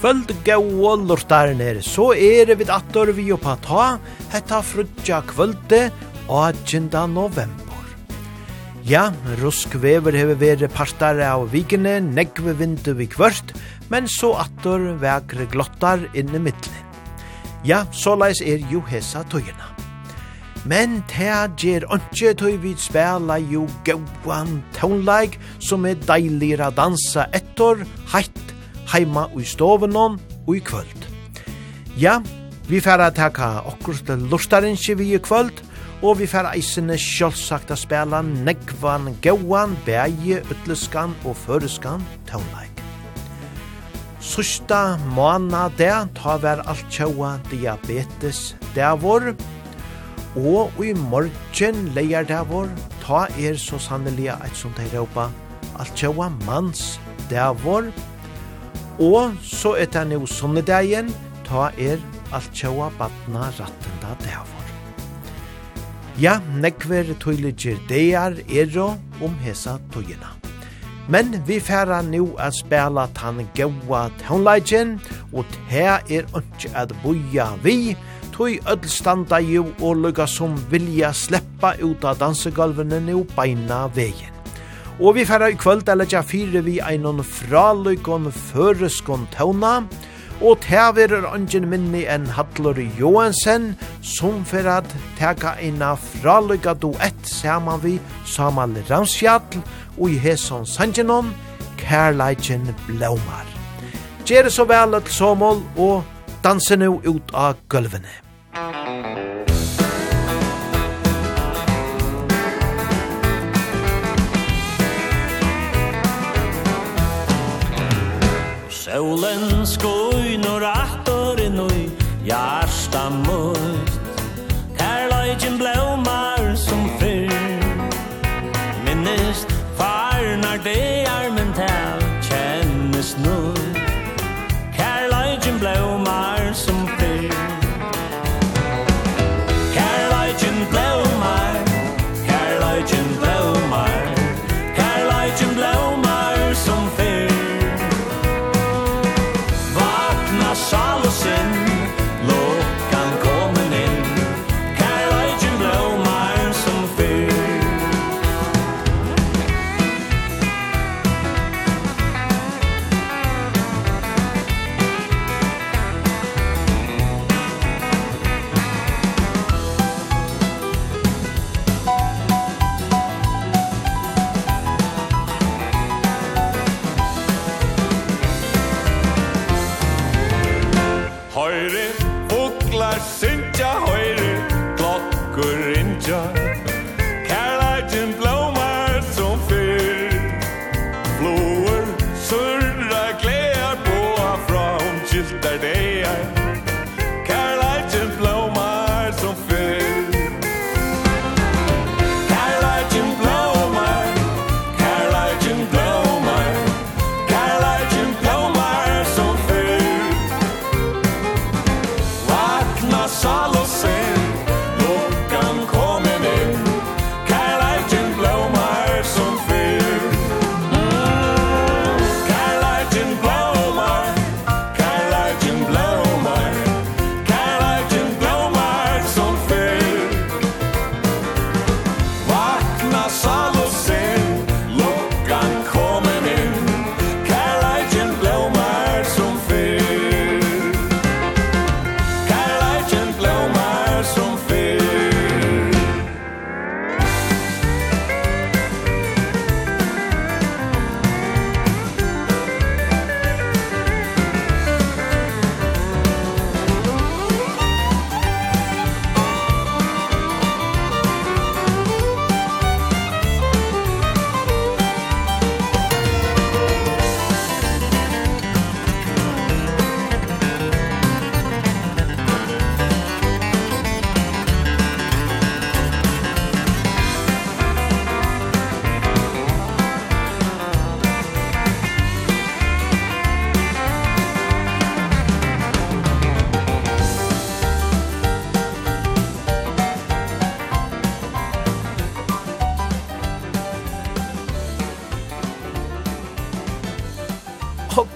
kvöld gaua lortarner, så er vi attor vi oppa ta, hetta frutja kvölde, 18. november. Ja, ruskvever hever vere partar av vikene, negve vindu vi kvört, men så attor vekre glottar inne middelen. Ja, såleis er jo hesa tøyina. Men ta ger onkje tøy vi spela jo gauan tøynleik som er deilir a dansa ettor, heitt heima i stoven og i kvöld. Ja, vi færa taka okkur til lustarinsi vi i kvöld, og vi færa eisene sjálfsagt a spela negvan, gauan, bægi, utleskan og føreskan tøvnleik. Susta måna det ta vær alt tjaua diabetes dævor, og i morgen leier dævor ta er så sannelig et som de råpa alt tjaua mans dævor, og Og så er det nå sunnedagen, ta er alt tjaua badna rattenda dævor. Ja, nekver tøyligir deir jo om hesa tøyina. Men vi færa nu at spela tan gaua tøynleidjen, og te er ønske at boja vi, tøy öll standa jo og lukka som vilja sleppa ut av dansegolvene nu beina vegin. Og vi færa i kvöld er leggja fire vi einon fraløykon føreskon tauna, og tever er ungen minni enn Hadlor Johansen, som færa teka eina fraløyka duett saman vi Samal Ramsfjall, og i heson Sanjanon, Kærleikin Blaumar. Gjere så vel et somol og danse nu ut av gulvene. Solen skoinur aftur inn i nøy Jarsta møtt Kærløyken blåmar som fyr Minnest farnar det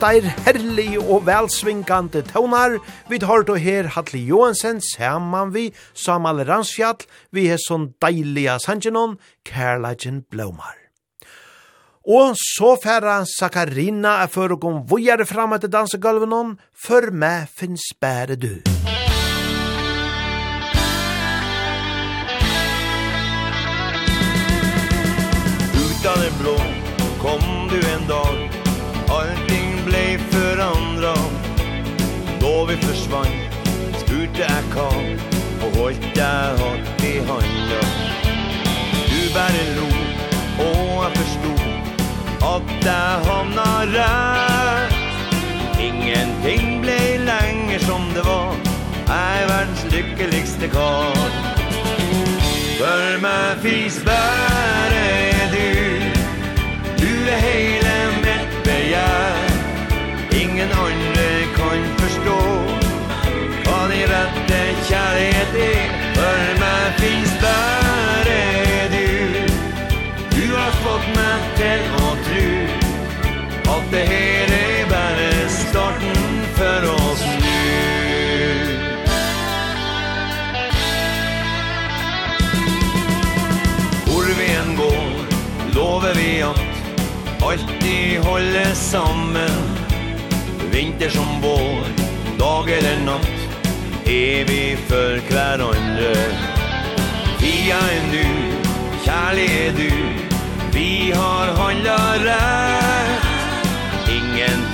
steir herlig og velsvingande tøvnar. Vi tar då her Hatli Johansen, saman vi, Samal Ransfjall, vi er sånn deilige sangenon, Kærlagen Blomar. Og så færa Sakarina er for å gå vujere fram etter dansegulvenon, for meg finnes bære du. Utan en blom kom du en dag, aldri og vi försvann Spurte jeg hva og holdt jeg hatt i handa Du bare lo og jeg forsto at jeg havna rett. Ingenting ble lenger som det var Jeg er verdens lykkeligste kar. Hør meg fis bare det her er bare starten for oss nu Hvor vi enn går, lover vi at alltid holde sammen. Vinter som vår, dag eller natt Er vi for hverandre. Tida er nu, kjærlig er du. Vi har handla rett.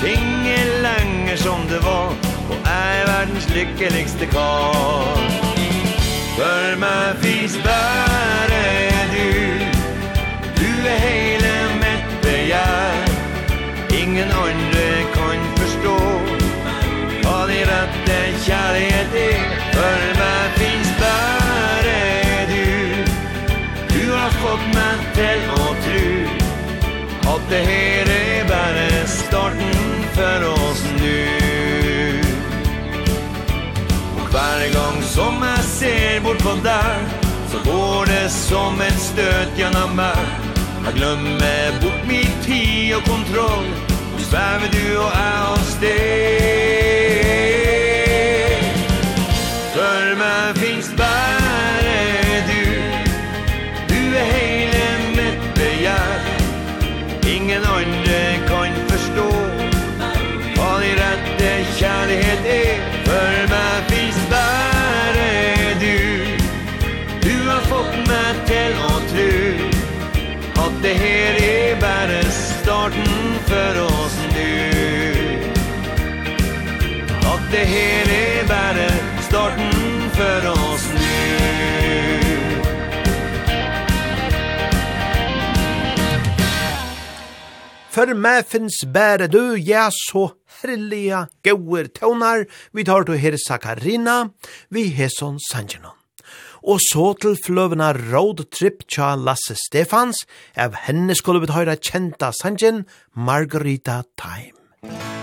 Dingelanger som det var Och er verdens lykkeligste karl. För mig finns er du. Du er hele mitt begjær Ingen andre kan forstå Hva det rette kjærlighet er Varje gång som jag ser bort på där Så går det som ett stöt genom mig Jag glömmer bort mitt tid och kontroll Nu svever du och jag och steg För mig finns bara du. Du är hela mitt begär. Ingen andre kan förstå Vad din rätte kärlighet är. det her er bare starten for oss nu For meg finnes bare du, ja, så herliga gauer tøvnar, vi tar til her Sakarina, vi heson Sanjanon. Og så til fløvena Road Trip tja Lasse Stefans, av henne skulle vi høyra kjenta Sanjan, Margarita Time. Margarita Time.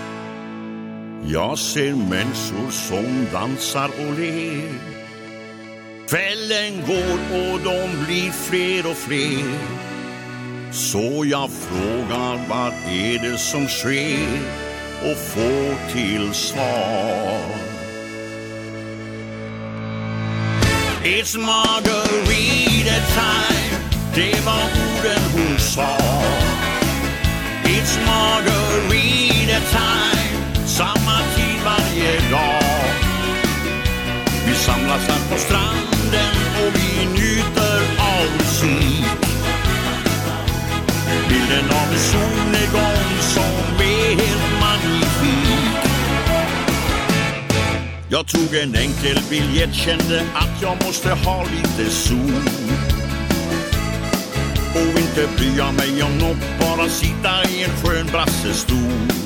Jag ser människor som dansar och ler. Kvällen går och de blir fler och fler. Så jag frågar vad är det som sker Och får till svar. It's margarita time Det var orden hon sa. It's margarita samlas här på stranden och vi njuter av musik. Bilden av en solnedgång som är helt magnifik. Jag tog en enkel biljett, kände att jag måste ha lite sol. Och inte brya mig om något, bara sitta i en skön brassestol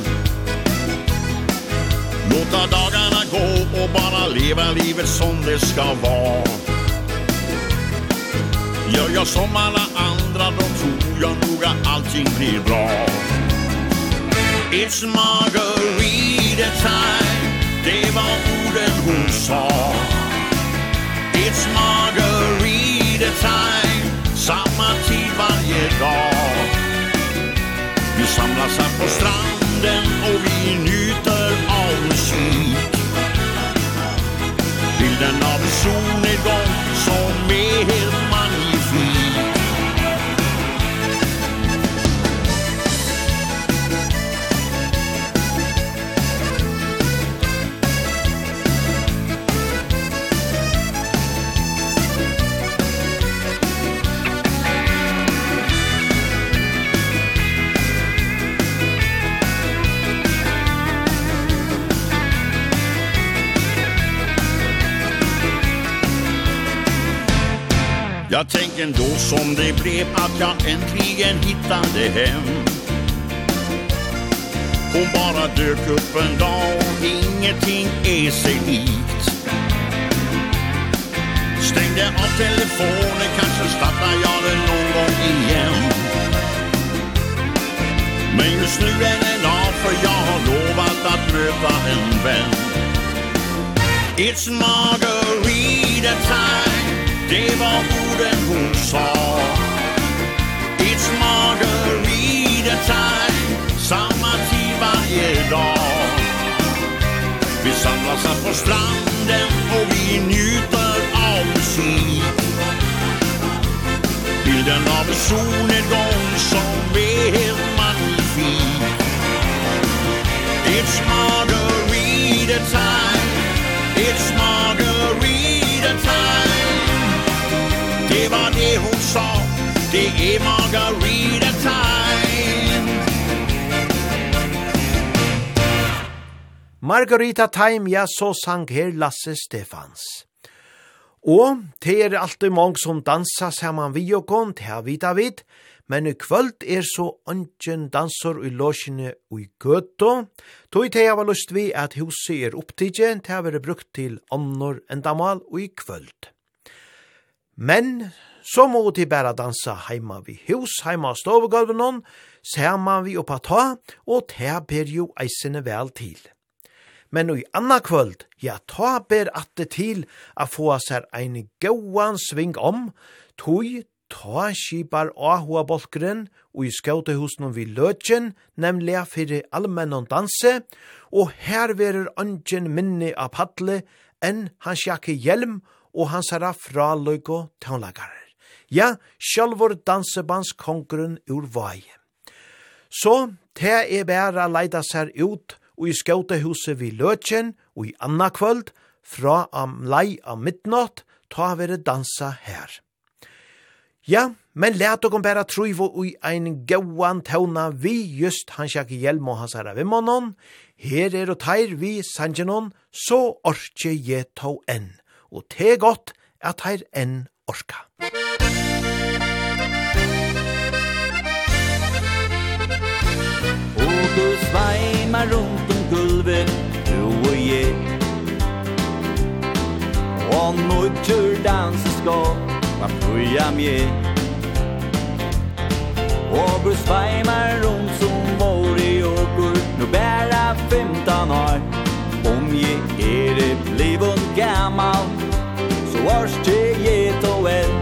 Låta dagarna gå och bara leva livet som det ska vara. Gör jag som alla andra då tror jag nog att allting blir bra. It's margarita time. Det var orden hon sa. It's margarita time. Samma tid varje dag. Vi samlas här på stranden och vi njuter solnedgång Jag tänker då som det blev att jag äntligen hittade hem. Hon bara dök upp en dag och ingenting är sig likt. Stängde av telefonen, kanske startar jag den någon gång igen. Men just nu är den av för jag har lovat att möta en vän. It's margarita time. Det var orden hon sa. It's margarita time Samma tid varje dag. Vi samlas här på stranden Och vi njuter av musik. Bilden av en solnedgång Som är helt magnifik It's margarita time It's margarita time det var det hon sa Det är margarita time Margarita time, ja, så sang her Lasse Stefans. Og det er alltid mange som dansa saman vi og kon, det har vi da vidt, men i kvöld er så ønsken dansar i låsjene og i gøto, Tog det jeg var lyst vi at huset er opptidgen, det har vært brukt til annor endamal og i kvöld. Men så må de bare dansa heima vi hus, heima av stovegulven noen, man vi oppa ta, og ta ber jo eisene vel til. Men i anna kvöld, ja, ta ber atte til a få seg ein gauan sving om, tog ta skipar ahua bolkren og i skautehusen vi løtjen, nemlig fyrir allmennon danse, og her verur angen minni av padle enn hans jakke hjelm og og hans herra fra løyko tånlagarer. Ja, sjálvor dansebans kongrun ur vai. Så, te er bæra leida sær ut og i skautehuset vi løtjen og i anna kvöld, fra am lei am midnatt, ta vere dansa her. Ja, men let okon bæra truivo ui ein gauan tauna vi just hans jakke hjelm og hans herra vimmanon, her er og teir vi sanjenon, så orkje je tau enn og te godt at heir enn orka. Og du sveimar rundt om gulvet, du og jeg. Og nødgjør danser skal, hva fruja mje. Og du sveimar rundt som vår i åker, nu bæra 15 år. Om jeg er i blivet gammal, vars varste get og en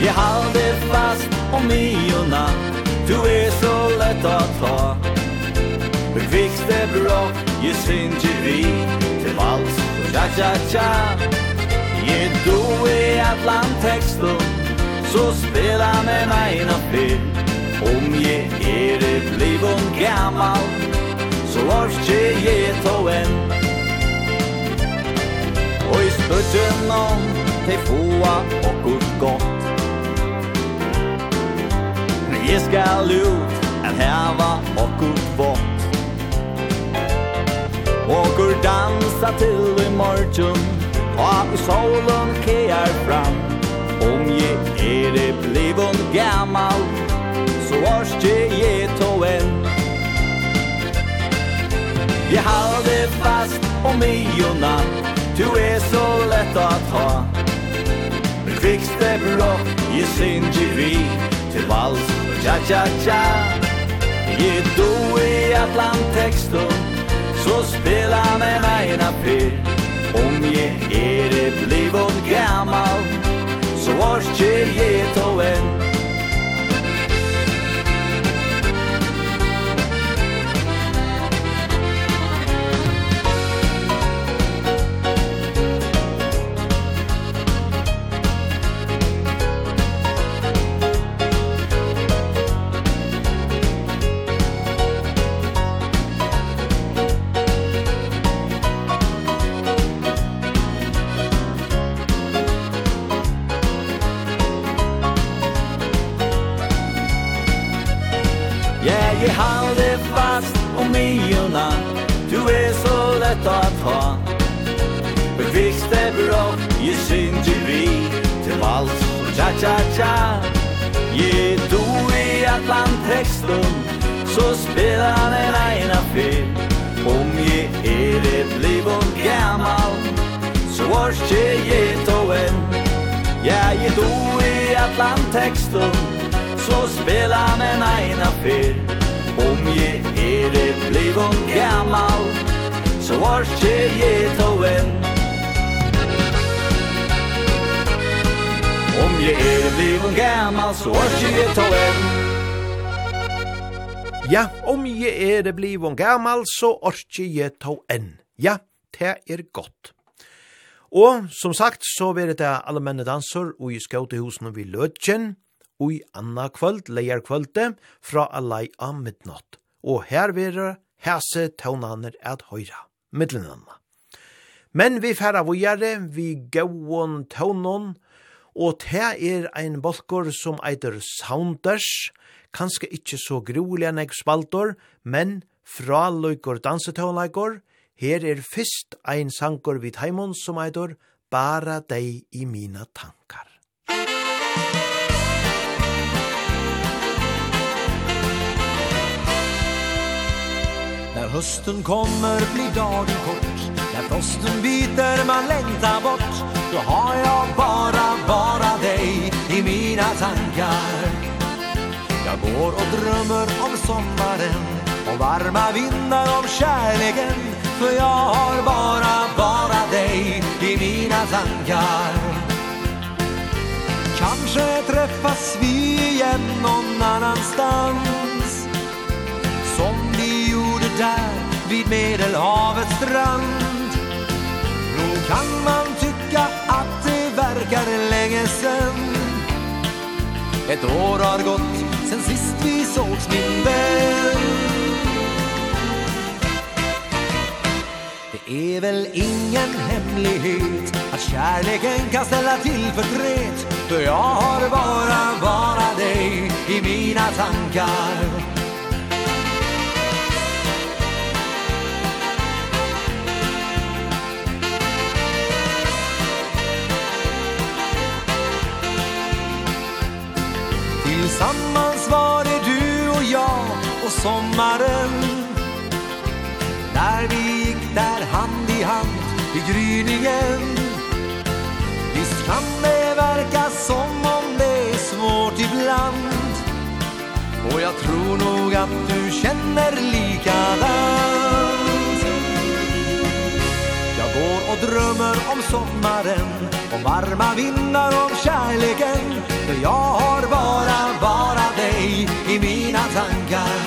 Jeg halde fast om i Du er så lett å ta. Bekvikste bråk, bra syns synge vi. Til vals, tja tja tja. Jeg du i atlan tekstum Så spela med meg na fyr Om je er i blivun gammal Så vars orske jeg to en Og i spurten om til foa og godt godt Men jeg skal ut at heva og godt vått Og dansa til i morgen Og i solen kear fram. Om jeg er det blivun gammal Så je jeg to en. Jeg halde fast om mig og natt Du er så lätt att ha. Kvickste block i sin givi Til vals och tja tja tja. Ge du i atlantexton Så spela med egna pyr Om je er det blivit gammal Så vars tje je to en. undan Du är så lätt att ha Och kvickt är bra Je synd du vi Till vals och tja tja tja Je du i Atlantekstum Så spelar den ena fel Om je er det blivon gammal Så vars je je to en. Ja, je du i Atlantekstum Så spelar den ena fel je to en Om je er bliven gammal, så er je to en Ja, om je er bliven gammal, så er je to en Ja, det er godt Og som sagt så vil det alle allmenne danser og i skautehusen vi løtjen og i anna kvöld, leier kvölde, fra alai av midnatt. Og her vera hese taunaner at høyra, midlenanna. Men vi færa vujare, vi gauon tånon, og te er ein bolkor som eiter Sounders, kanskje ikkje så grulig enn spaltor, men fra løykor dansetånleikor, her er fyrst ein sankor vid heimon som eitor Bara deg i mina tankar. När hösten kommer blir dagen kort När frosten biter man längtar bort Då har jag bara, bara dig i mina tankar. Jag går och drömmer om sommaren Om varma vindar, om kärleken För jag har bara, bara dig i mina tankar. Kanske träffas vi igen någon annanstans Som vi gjorde där vid Medelhavets strand. Kan man tycka att det verkar länge sen? Ett år har gått sen sist vi sågs min vän. Det är väl ingen hemlighet Att kärleken kan ställa till förtret För jag har bara bara dig i mina tankar. Tillsammans var det du och jag och sommaren. När vi gick där hand i hand i gryningen Visst kan det verka som om det är svårt ibland. Och jag tror nog att du känner likadant. och drömmer om sommaren Om varma vindar om kärleken. För jag har bara, bara dig i mina tankar.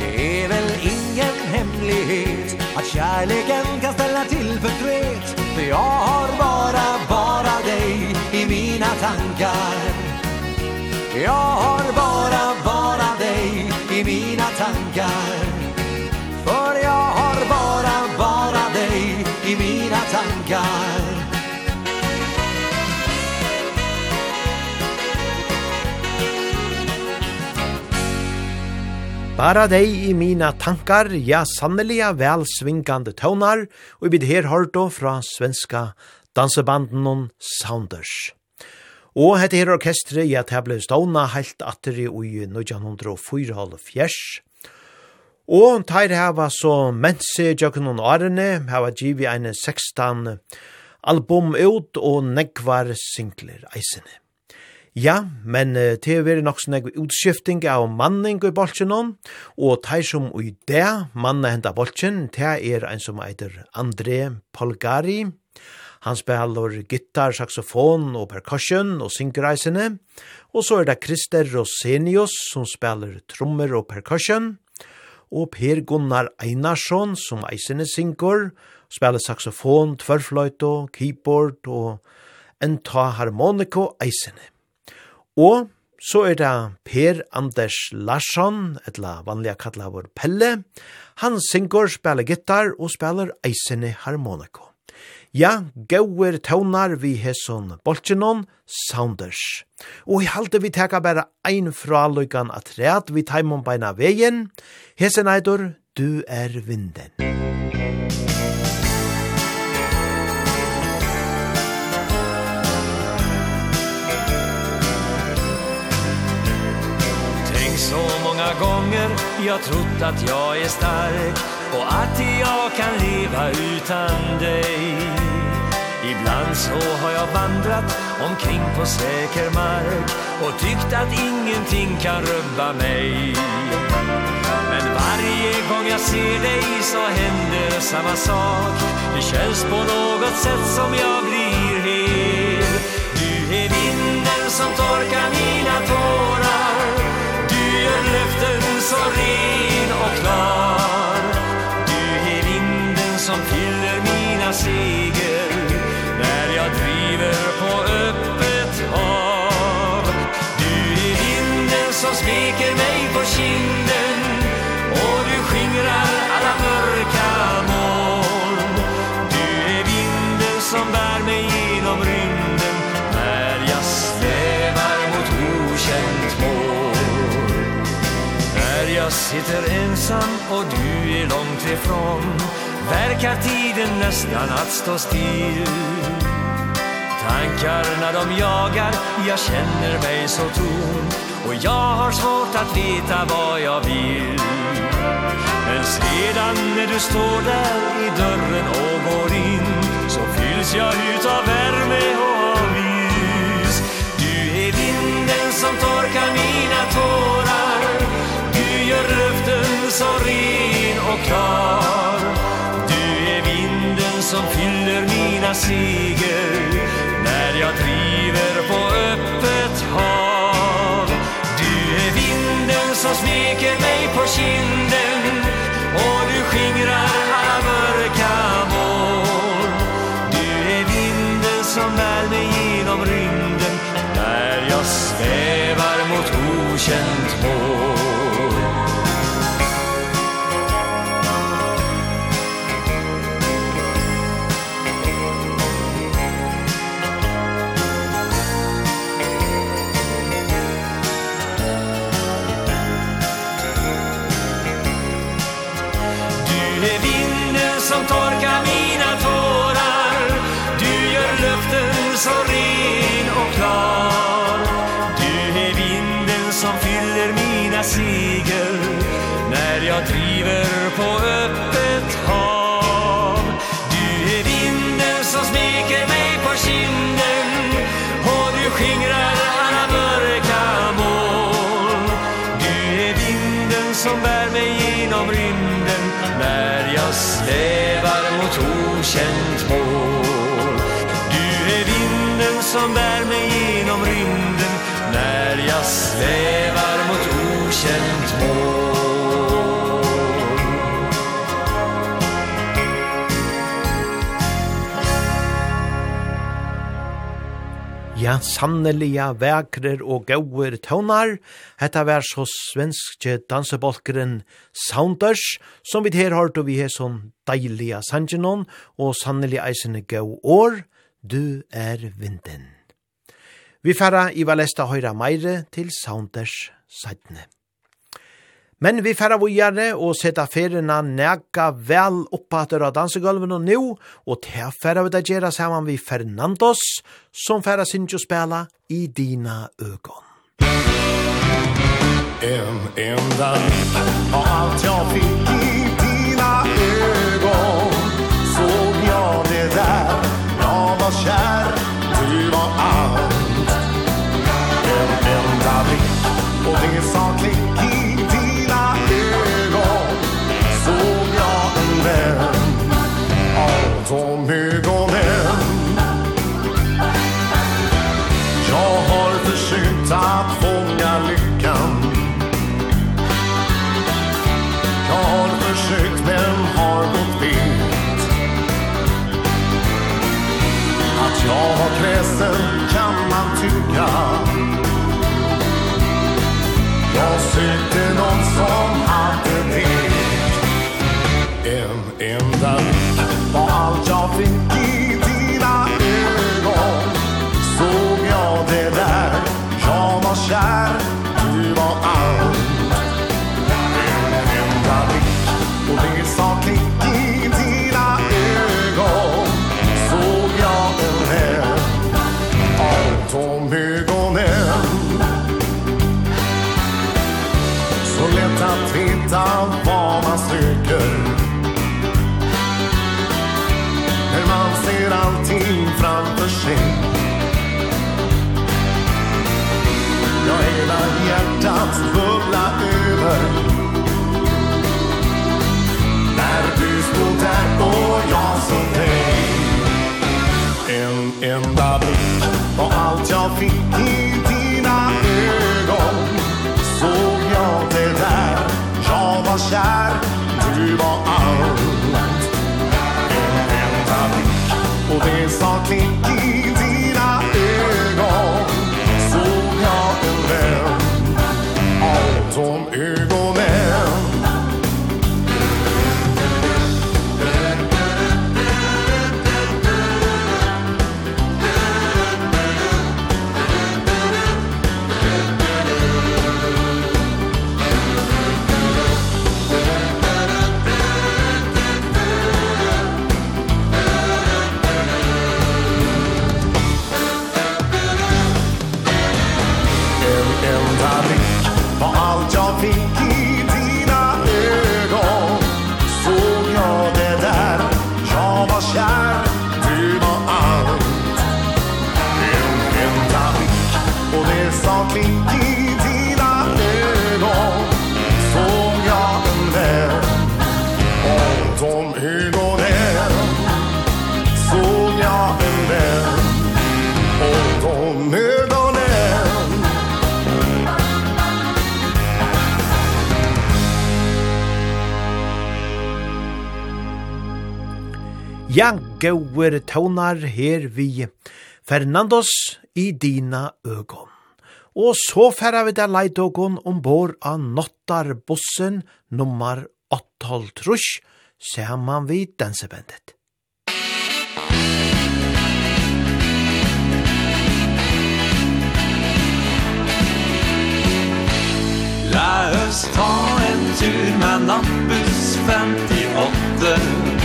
Det är väl ingen hemlighet Att kärleken kan ställa till förtret För jag har bara, bara dig i mina tankar. Jag har bara, bara dig i mina tankar. God Bara dei i mina tankar, ja sanneliga vel svingande tøvnar, og vi her hørte fra svenska dansebanden Sounders. Og hette her orkestre, ja, det ble stående helt atter i 1904 fjers, Og teir hava så mense jøkken årene, hava givi eine 16 album ut og negvar singler eisene. Ja, men det har vært nok sånn utskifting av manning i bolsjen og teir som i det mannen hentet bolsjen, det er ein som eiter André Polgari. Han spiller gitar, saxofon og percussion og syngreisene. Og så er det Christer Rosenius som spiller trommer og percussion og Per Gunnar Einarsson som eisene synkur, spiller saxofon, tvørfløyto, keyboard og en ta harmoniko eisene. Og så er det Per Anders Larsson, etla vanliga kallar vår Pelle. Han synkur, spiller gitar og spiller eisene harmoniko. Ja, gauer tånar vi hesson bolchenon Saunders. Og i halte vi teka bæra ein fra lukkan at ræt vi taimon beina vegen. Hesen eidur, du er vinden. Tänk så många gånger Jag trott att jag är stark Och att jag kan leva utan dig. Ibland så har jag vandrat omkring på säker mark Och tyckt att ingenting kan rubba mig. Men varje gång jag ser dig så händer samma sak. Det känns på något sätt som jag blir hel. Du är vinden som torkar mina tår. sitter ensam och du är långt ifrån. Verkar tiden nästan att stå still. Tankarna de jagar, jag känner mig så tom. Och jag har svårt att veta vad jag vill. Men sedan när du står där i dörren och går in Så fylls jag ut av värme och av ljus Du är vinden som torkar mina tårar. Du gör så ren och klar. Du är vinden som fyller mina seger När jag driver på öppet hav. Du är vinden som smeker mig på kinden Och du skingrar alla mörka mål Du är vinden som bär mig genom rymden När jag svävar mot okänd Svävar mot okänt mål. Du är vinden som bär mig genom rymden. När jag svävar mot okänt Ja, sannelige, vekrer og gauer tøvnar. Hetta vær så svenske dansebolkeren Sounders, som vi her har vi har sånn deilige sangenon, og sannelige eisene gau år, du er vinden. Vi færa i Valesta høyra meire til Sounders sætne. Men vi færa vujare og seta ferina nega vel oppa av dansegulven og nu, og til færa vi da saman vi Fernandos, som færa sinjo spela i dina ögon. En enda nipp av allt jag fick i dina ögon Såg jag det där, jag var kär, du var allt En enda nipp och det sa klick Ja, gauer tånar her vi Fernandos i dina ögon. Og så færa vi der leidågon ombord av Nottarbussen nummer 8 trusch, saman vi dansebandet. La oss ta en tur med Nattbuss 58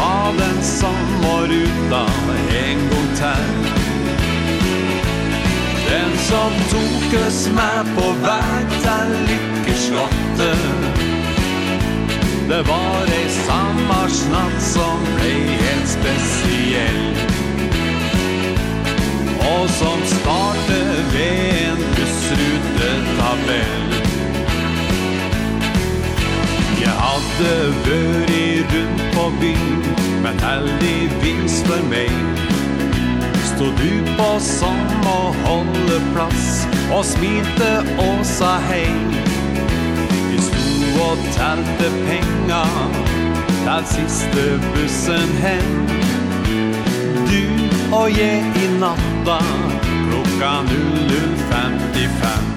av den som var utan en gång tack Den som tog oss med på väg till lyckeslottet. Det var ei sammarsnatt som blei helt spesiell. Og som starte ved en bussrutetabell. Jeg hadde vært i förbi Men heldigvis for för mig du på samma hålleplats Og smite og sa hei. Vi sto og tälte pengar Till siste bussen hem Du og jeg i natta Klokka 00.55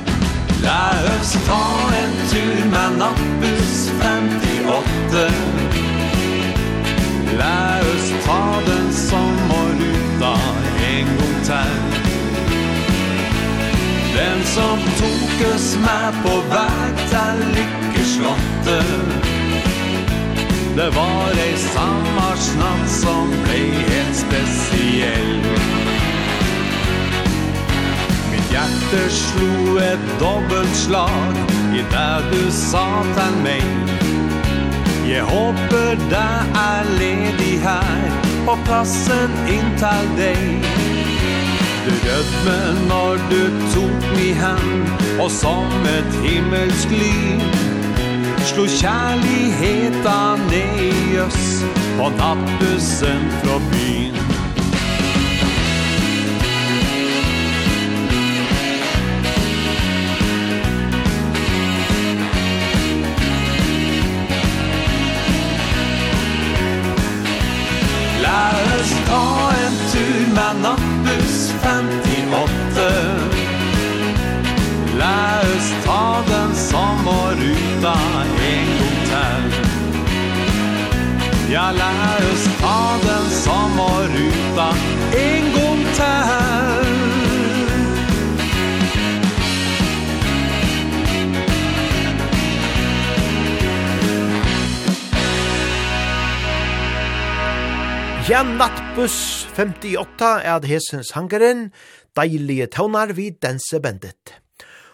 La oss ta en tur med nattbuss 58 Lär oss ta den sommarruta en gång till Den som tog oss med på väg till Lyckeslottet Det var ei sammarsnatt som blei helt spesiell. Mitt hjerte slo et dobbelt slag I det du sa til meg Jeg håper det er ledig her Og plassen inntar deg Du rødme når du tok mi hen Og som et himmelsk lyn Slo kjærligheta ned i oss På nattbussen fra byen ta en tur med nattbuss 58 La oss ta den sommerruta en god til. Ja, la oss ta den sommerruta en god til. Ja, Nattbuss 58 er det hesen hangaren, deilige tøvnar vi danse bandet.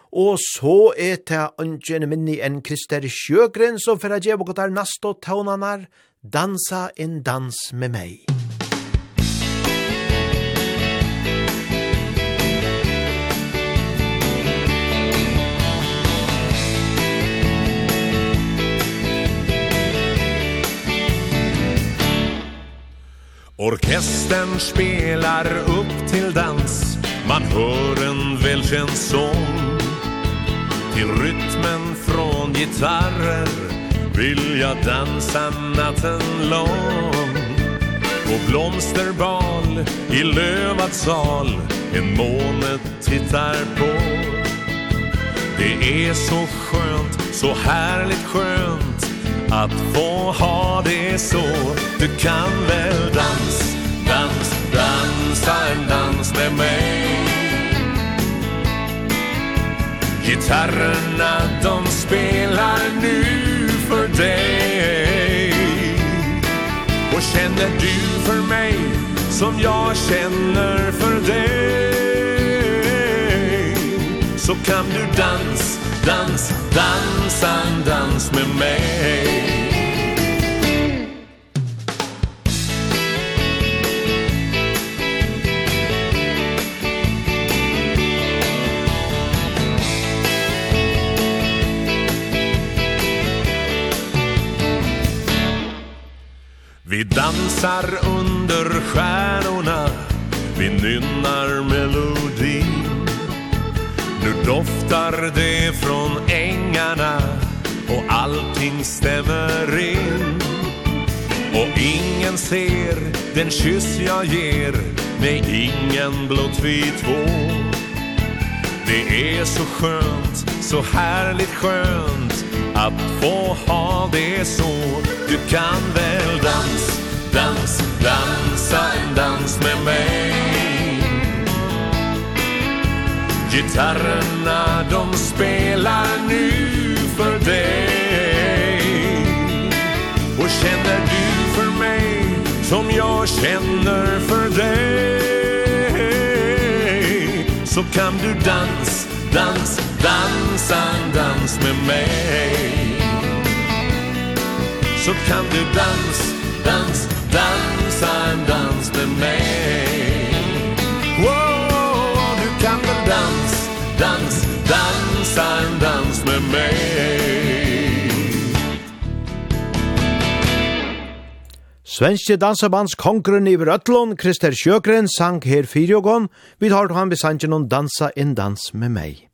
Og så er det ønsken minni en Krister Sjøgren som fyrir at nasto tøvnanar, dansa en dans med meg. Orkestern spelar upp till dans. Man hör en välkänd sång. Till rytmen från gitarrer Vill jag dansa natten lång. På blomsterbal i lövad sal En måne tittar på. Det är så skönt, så härligt skönt Att få ha det så. Du kan väl dans, dans, dansa en dans med mig. Gitarrerna de spelar nu för dig. Och känner du för mig som jag känner för dig Så kan du dansa. Dans, dansa en dans med mig Vi dansar under stjärnorna. Vi nynnar melodier Nu doftar det från ängarna Och allting stämmer in. Och ingen ser den kyss jag ger Nej, ingen blott vi två. Det är så skönt, så härligt skönt Att få ha det så. Du kan väl dans, dans, dansa en dans med mig. Gitarrerna de spelar nu för dig. Och känner du för mig som jag känner för dig? Så kan du dans, dans, dansa en dans med mig. Så kan du dans, dans, dansa en dans med mig dans, dans, dansa en dans med mig Svenske dansabands kongren i Vrøtlån, Krister Sjøgren, sang her fyrjogon. Vi tar han besangen om dansa en dans med meg.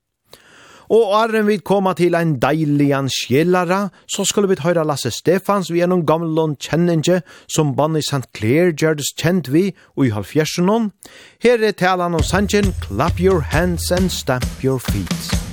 Og åren vi koma til ein deiligan skjellara, så skulle vi høyra Lasse Stefans vi gjennom gamlån kjenninge som Bonnie St. Clair gjørdes kjent vi og i halvfjersenon. Her er talan om sangen Clap Your Hands and Stamp Your Feet.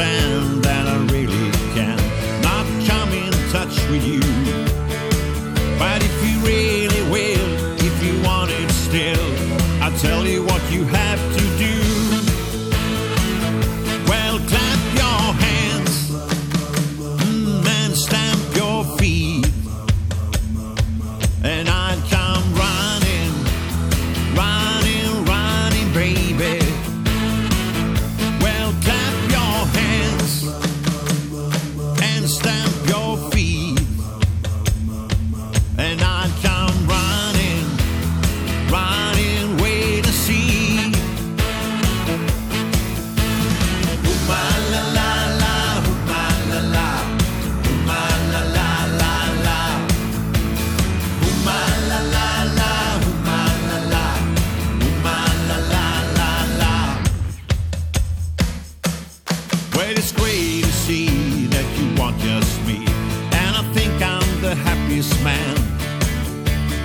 stand greatest man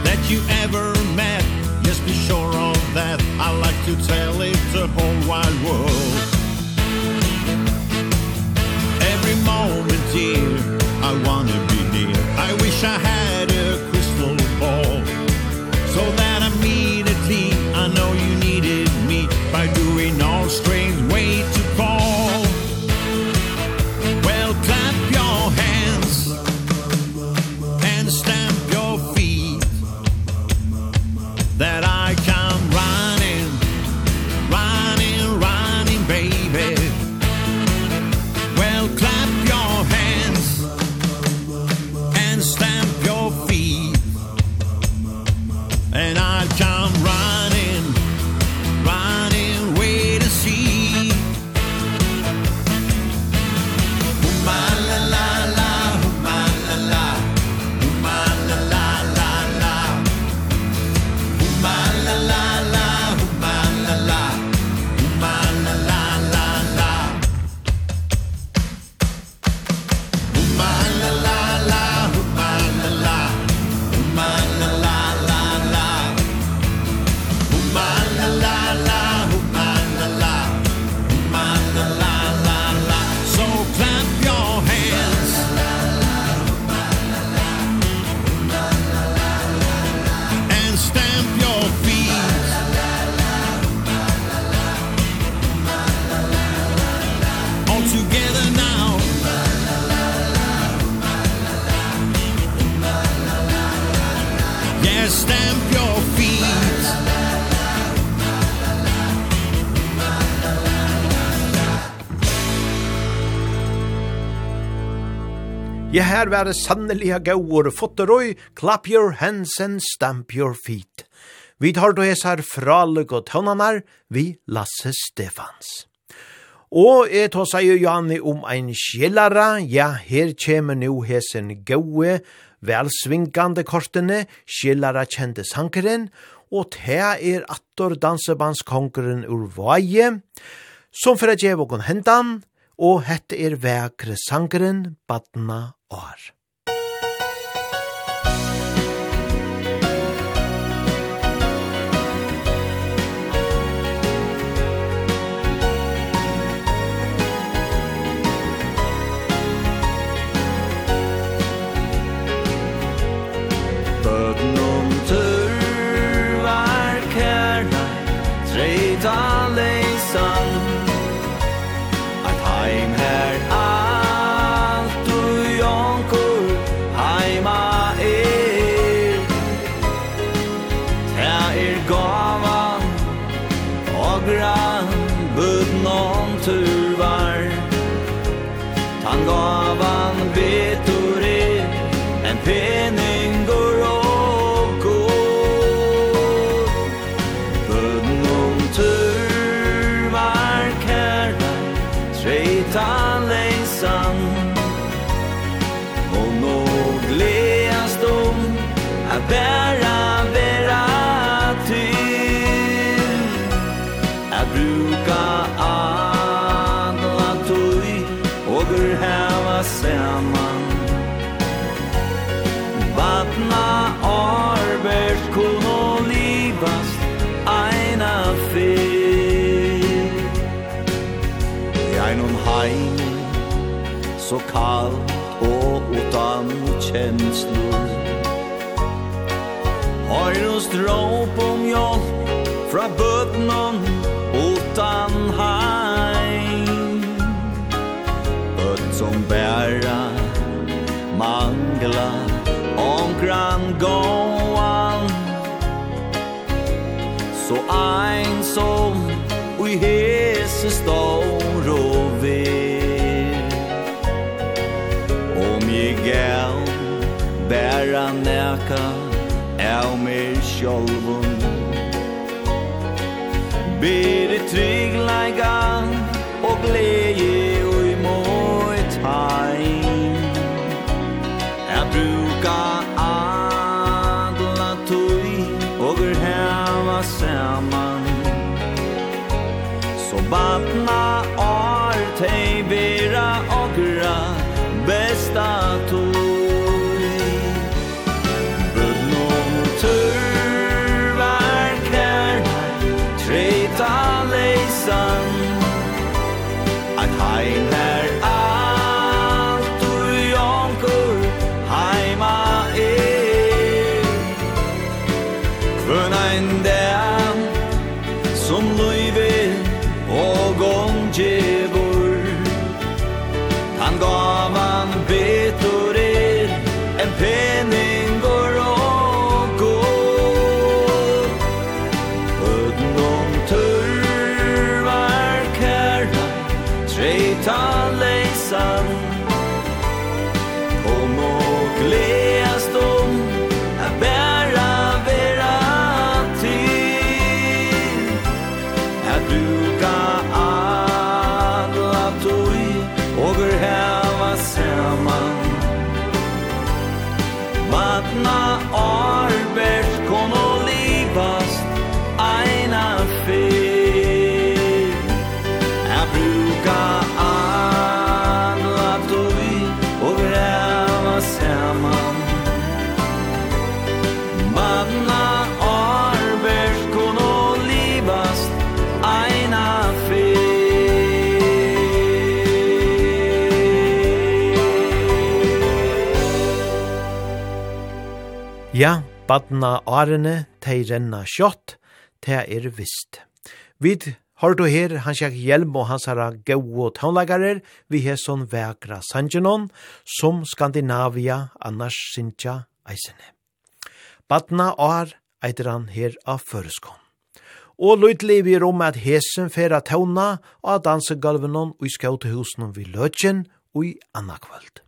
that you ever met. Yes, be sure of that. I like to tell it the whole wide world. Ja, her var det sannelige gauur, fotterøy, clap your hands and stamp your feet. Vi tar då hesar fralug og tøvnanar, vi Lasse Stefans. Og jeg tar seg jo Janne om ein skjellara, ja, her kommer nu hesen gaue, velsvinkande kortene, skjellara kjente sankeren, og te er attor dansebandskongeren ur vaie, som for å gjeve okon hentan, og hette er vekre sankeren, badna år. gavan og gran rop om hjälp fra bötnan utan heim Böt som bæra mangla om grann gåan. Så ein som ui hese stål sjolvun Berit tre Badna arene, tei renna kjott, tei er vist. Vid har du her hans jak hjelm og hans herra gau og taunlagarer, vi her sånn vekra sanjenon, som Skandinavia annars sinja eisene. Badna ar eitir han her av føreskån. Og lydlig vi rom at hesen færa tauna og at dansegulvenon og i skautehusen vi løtjen og i annakvöld.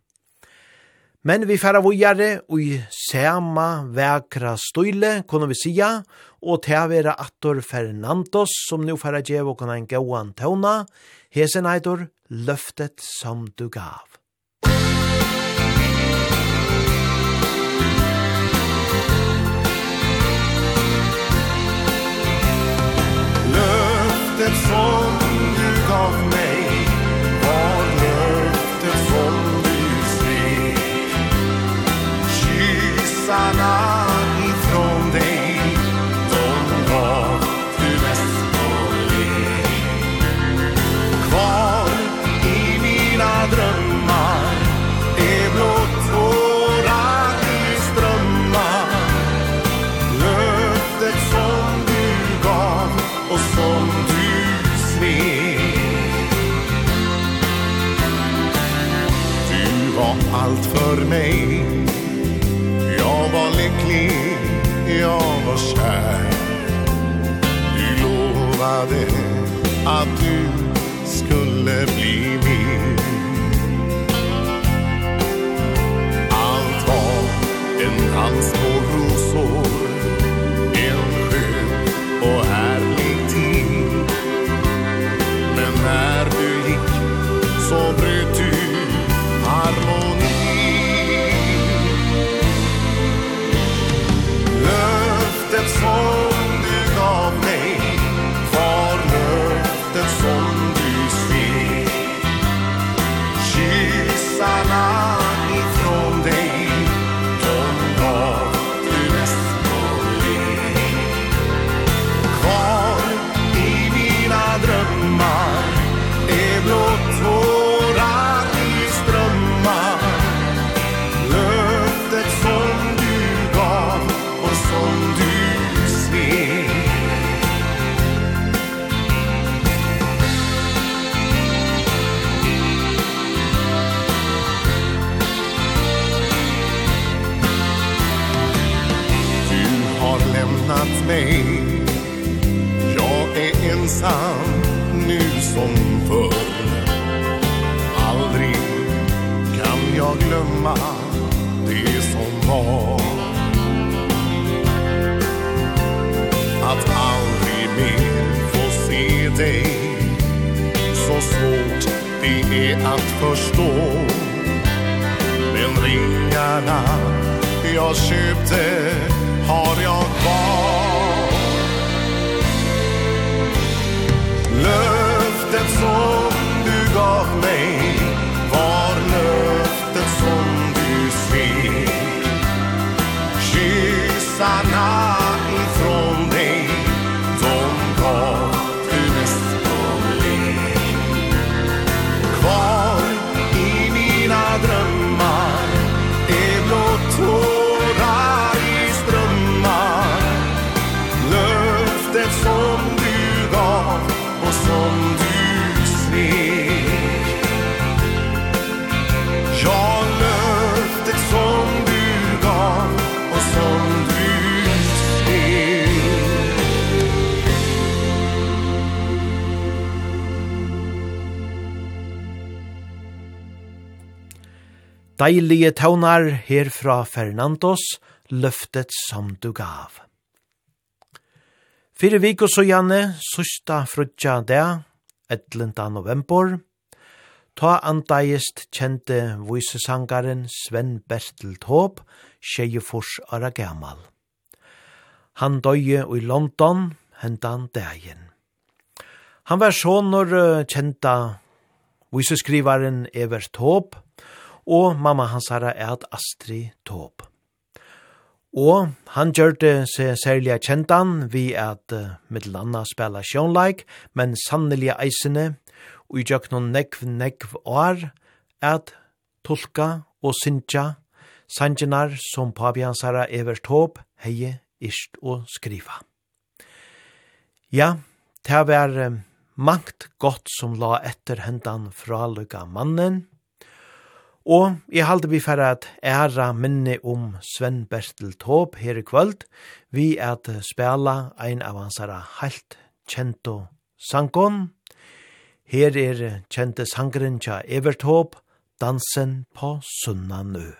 Men vi færa vujare og i sema vekra støyle, kunne vi sija, og til å være attor Fernandos, som nu færa djev og kunne en gauan tåna, hesen eitor løftet som du gav. Løftet som Kompisarna ifrån dig. De gav du mest på liv Kvar i mina drömmar är blott våra strömmar Löftet som du gav och som du svek Du var allt för mig. Jag var lycklig, jag var kär. Du lovade att du skulle bli min. Allt var en dans på rosor En skön och härlig tid. Men när du gick så bröt deilige taunar her fra Fernandos, løftet som du gav. Fyre vik og så gjerne, søsta frutja det, 11. november, ta andaist kjente visesangaren Sven Bertel Tåb, Tjejefors Aragamal. Han døye i London, hentan dagen. Han var sånor kjenta viseskrivaren Evert Tåb, og mamma hans er at Astrid Tåb. Og han gjør det seg særlig kjentan vi at uh, middelanda spela sjånleik, men sannelige eisene, og i gjør noen nekv nekv år, at tolka og syntja, sanjinar som pabiansara evert håp, heie, ist og skriva. Ja, det var uh, mangt godt som la etter hendan fra mannen, Og jeg halte vi for at æra minne om Sven Bertel Tåb her i kvöld, vi at spela ein av hans herra heilt kjento sangon. Her er kjente sangren tja Evert Tåb, dansen på Sunnanø.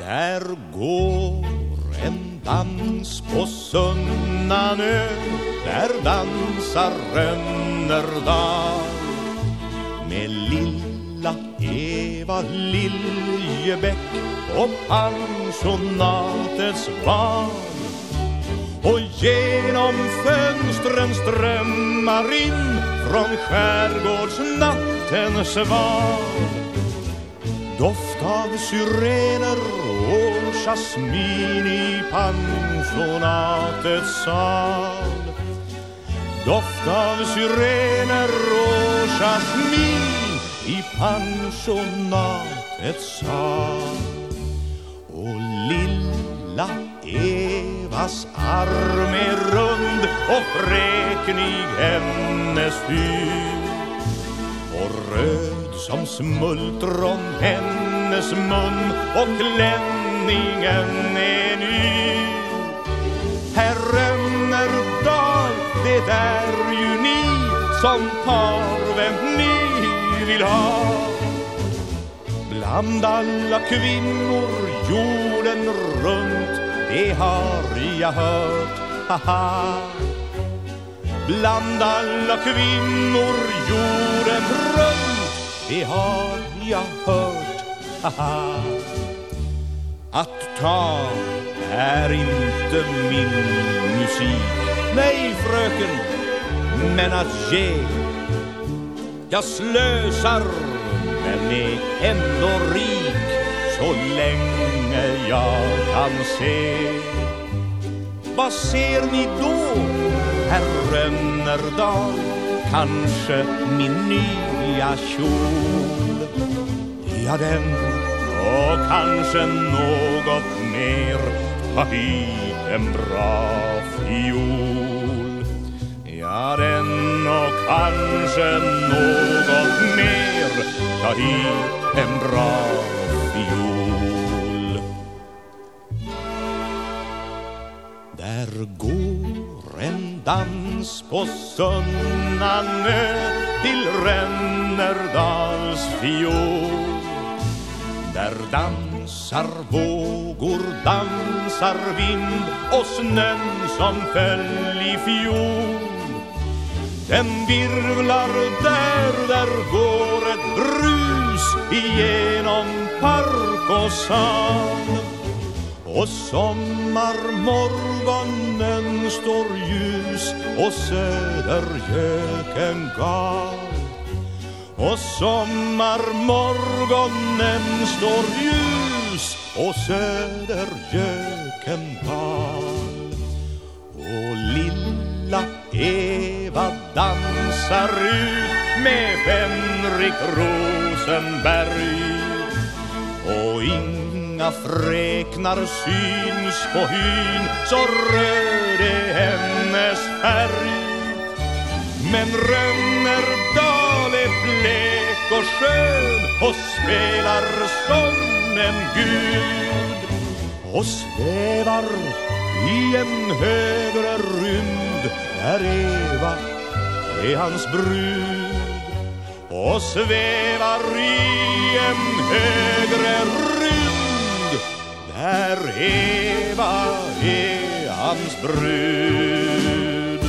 Der går en dans på Sunnanö Där dansar Rönnerdal Med lilla Eva Liljebäck Och pensionatets barn Och genom fönstren strömmar in Från skärgårdsnattens val Doft av syrener och jasmin i pensionatets sal. Doft av syrener og jasmin i pensionatets sal. Og lilla Evas arm er rund og freknig hennes fyr Og rød som smultron hennes mun Och klänningen er ny. Herren är dag, det är ju ni Som tar vem ni vill ha. Bland alla kvinnor jorden runt Det har jag hört, haha Bland alla kvinnor jorden runt. Det har jag hört, haha. Att ta är inte min musik. Nej fröken, men att ge. Jag slösar, men är ändå rik Så länge jag kan se. Vad ser ni då? Herren er dag Kanske min nya kjol. Ja, den Och kanske något mer Ta vi en bra fiol. Ja, den och kanske något mer Ta vi en bra fiol. Där går en dans på Sunnanö till Rennerdals fjord. Där dansar vågor, dansar vind och snön som föll i fjol. Den virvlar där, där går ett brus igenom park och sand Och sommarmorgonen står ljus Och södergöken gal. Och sommarmorgonen står ljus Och södergöken gal. Och lilla Eva dansar ut Med Henrik Rosenberg. Och ingen inga fräknar syns på hyn Så rör är hennes färg. Men Rönnerdal är blek och skön Och spelar som en gud. Och svävar i en högre rymd Där Eva är hans brud. Och svävar i en högre rymd. Herr Eva er hans brud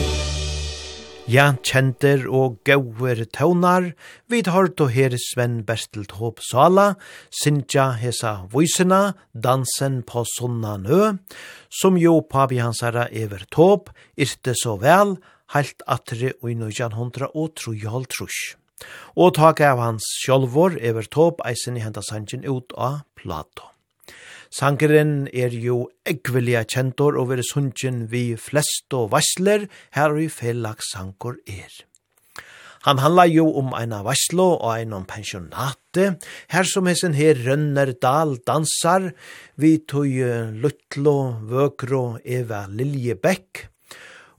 Ja, kjenter og gauer tøvnar, vi tar to her Sven Bertelt Håp Sala, Sintja Hesa Voisena, Dansen på Sunna Nø, som jo pavi hans herra Ever Tåp, irte så vel, heilt atre og i nøyjan hundra og trojal trus. Og tak av hans sjolvor Ever Tåp eisen i henta sangen ut av Plato. Sankeren er jo ekvelia kjentor og veri sunnjen vi flest og vassler, her i fellag sankor er. Han handlar jo om eina vasslo og eina pensionate, her som hessen her Rønner Dahl dansar, vi tog luttlo, Vøkro, Eva Liljebekk,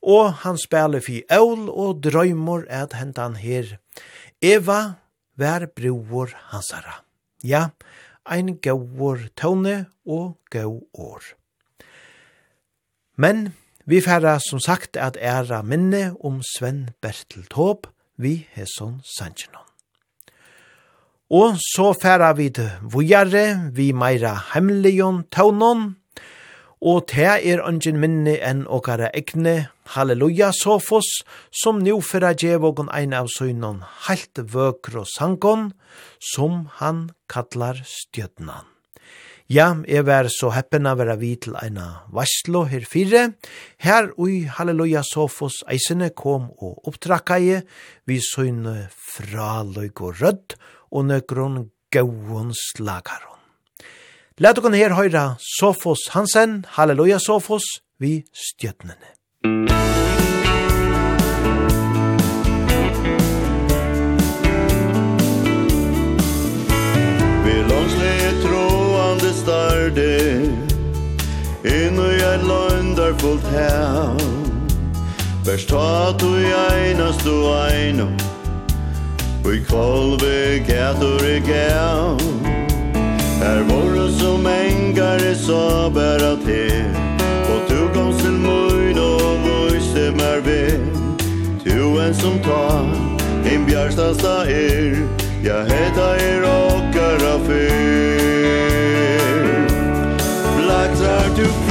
og han spiller fi Eul og drøymor at hentan her. Eva vær bror hansara. Ja, ein gauur tåne og gau år. Men vi færa som sagt at æra minne om Sven Bertel Tåb, vi hesson Sanjinon. Og så færa vi det vujare vi meira hemmelion tånon og te er ungen minne enn okkara egne, halleluja sofos, som nu fyrra djevågon ein av søgnon, heilt vøkro sangon, som han kallar stjøtnan. Ja, jeg var så heppen av vera vid til eina varslo her fire. Her ui halleluja sofos eisene kom og opptrakka i, vi søgne fraløyg og rødd, og nøkron gauon slagar Læt dere her høyre Sofos Hansen, Halleluja Sofos, vi stjøtnene. Ved langslige tråande starde Inn og jeg landar fullt her Vers ta du einast du einu Og i kolve gætur i gætur Här vore som engare sa bæra te Og tu gans till mun og vöjse mer ve Tu en som ta en bjärstasta er. Ja heta er okkara fyr Black tar tu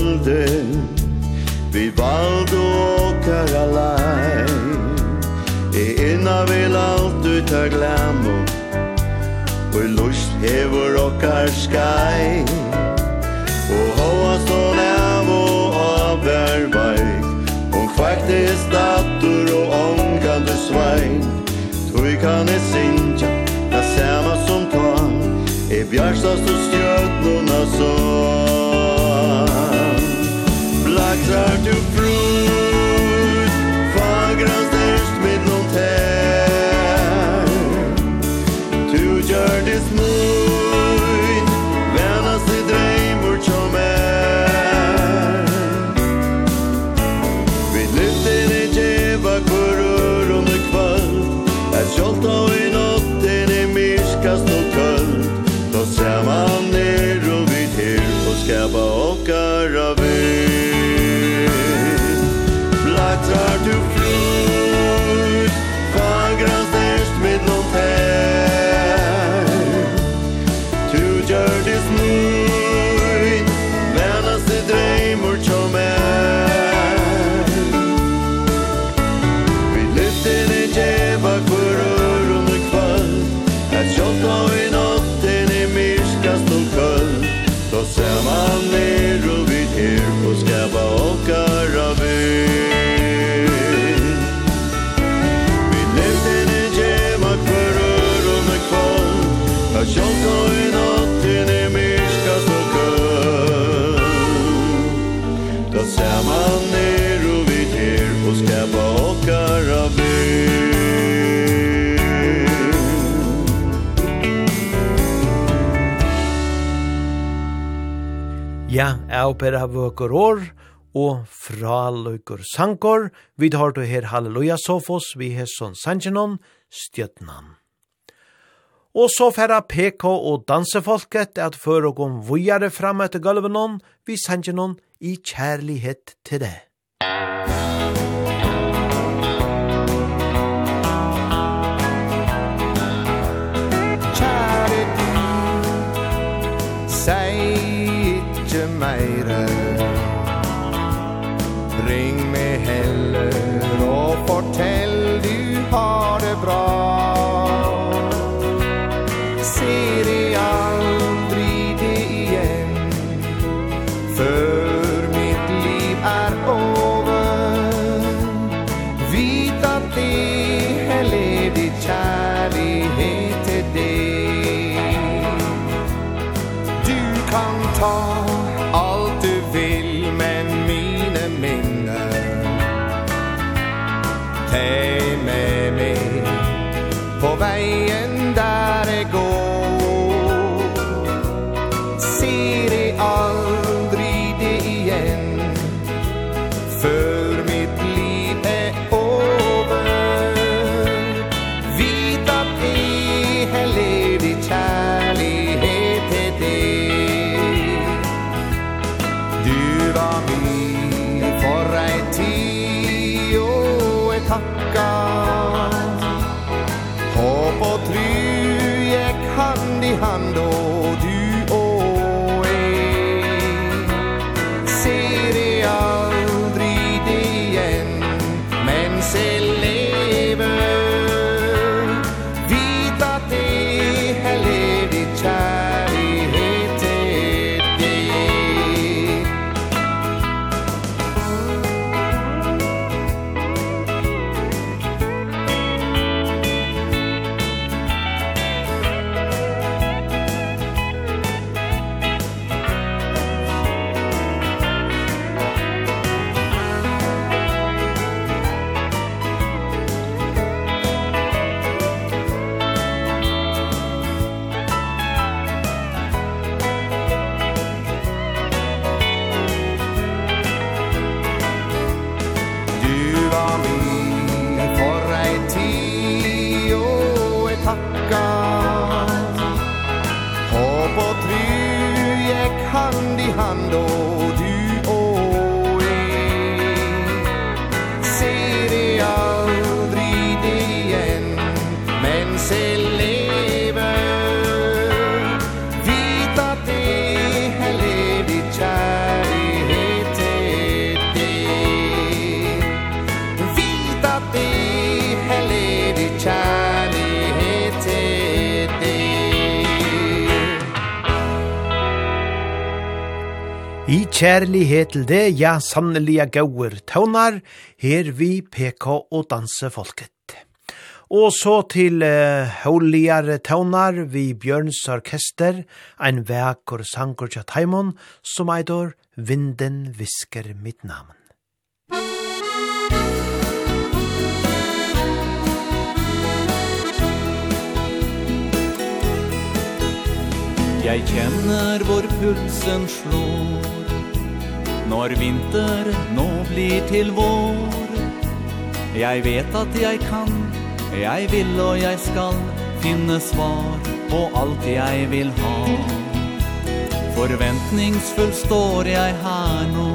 kvölde Vi valde åkar alai E inna vil alt ut av glamo Og lust hever okkar skai Og hoa stå av og avvervaik Og kvartis dator og ångande svein. Tui kan e sinja, na sema som ta E bjarstast og stjötnuna sån to prove opera vøker år, og fra løyker sankor, vi tar du her halleluja sofos, vi hesson sangenon, stjøtnan. Og så færa PK og dansefolket at før og om vujare fram etter gulvenon, vi sangenon i kjærlighet til det. Musikk Kjærlighet til det, ja, sannelige gauer tøvnar, her vi PK og dansefolket. Og så til uh, høyligere tøvnar vi Bjørns orkester, en vekker sanger til Taimon, som eidår Vinden visker mitt namn. Jeg kjenner hvor pulsen slår Når vinter nå blir til vår. Jeg vet at jeg kan Jeg vil og jeg skal Finne svar på alt jeg vil ha. Forventningsfull står jeg her nå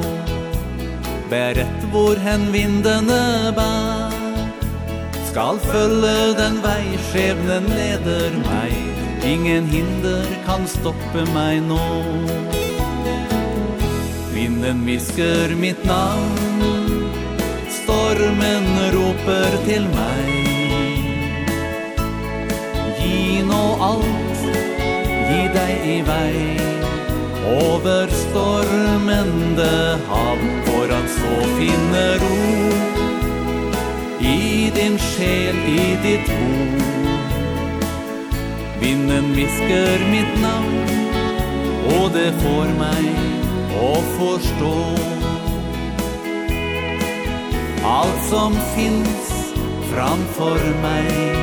Berett hvor hen vindene bær Skal følge den vei Skjebnen leder meg Ingen hinder kan stoppe meg nå. Vinden visker mitt namn. Stormen roper til meg. Gi nå alt Gi deg i vei. Over stormende hav For at så finne ro. I din sjel, i ditt ho Vinden visker mitt navn Og det får meg och forstå. Allt som finns framför mig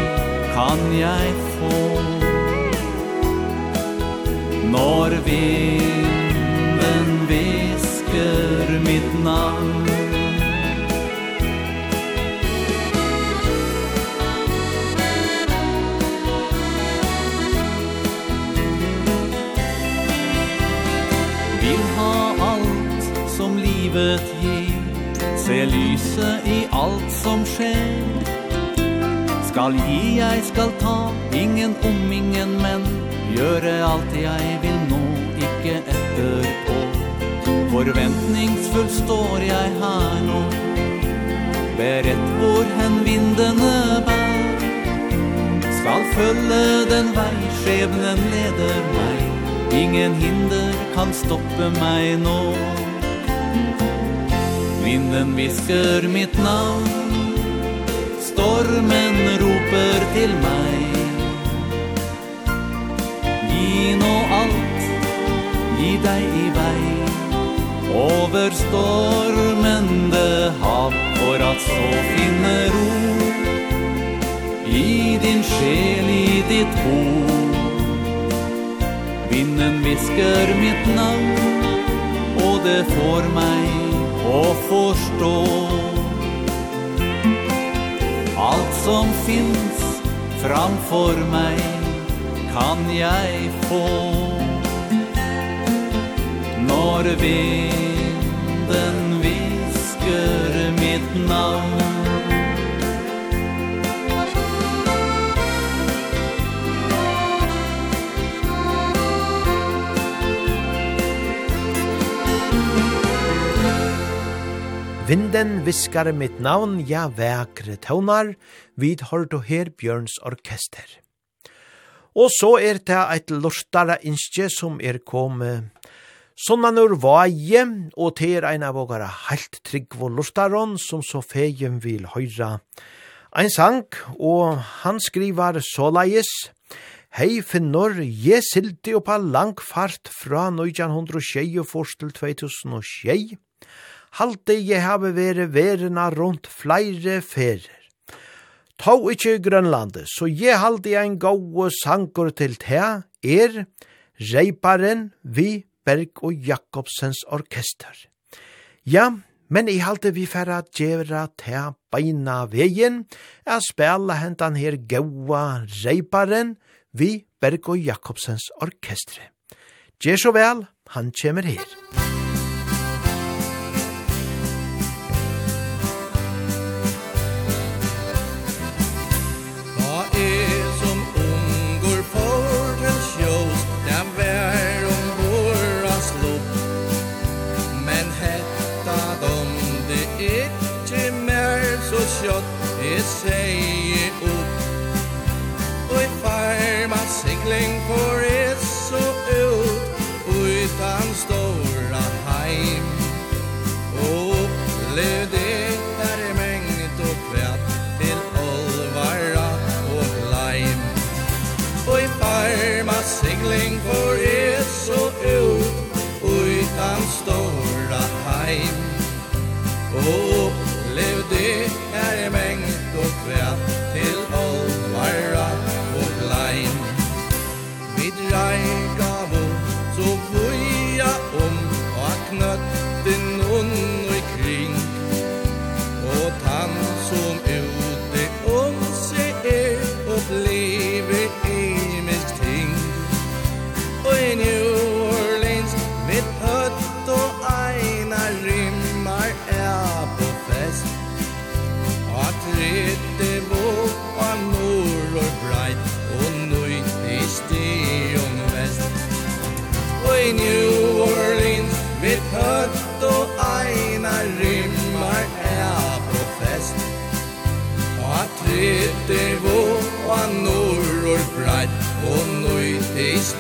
kan jag få. Når vinden visker mitt namn livet gir Se lyset i alt som skjer. Skal gi, jeg skal ta Ingen om, ingen men. Gjøre alt jeg vil nå Ikke etterpå Forventningsfull står jeg her nå. Berett hvor hen vindene bær. Skal følge den vei Skjebnen leder meg. Ingen hinder kan stoppe meg nå. Vinden viskar mitt namn. Stormen roper til meg Gi nå alt Gi deg i vei. Over stormende hav For at så finne ro. I din sjel, i ditt bo Vinden visker mitt navn Og det får meg och forstå Allt som finns framfor mig kan jag få. Når vinden visker mitt namn Vinden viskar mitt navn, ja vekre tøvnar, vid hørt og her Bjørns orkester. Og så er det eit lortare innskje som er kommet Sånnan ur vaje, og til er ein av vågara heilt trygg og lortaron som så feien vil høyra. Ein sang, og han skrivar såleis, Hei finnor, je sildi oppa langfart fra 1906 til 2006, halte jeg have vere verena rundt flere ferer. Tau ikkje Grønlandet, så jeg halte jeg en gode sanker til te, er Reiparen vi Berg og Jakobsens orkester. Ja, men i halte vi færa djevra te beina vegin, er spela hentan her gaua Reiparen vi Berg og Jakobsens orkestre. Gjer så vel, han kjemer her.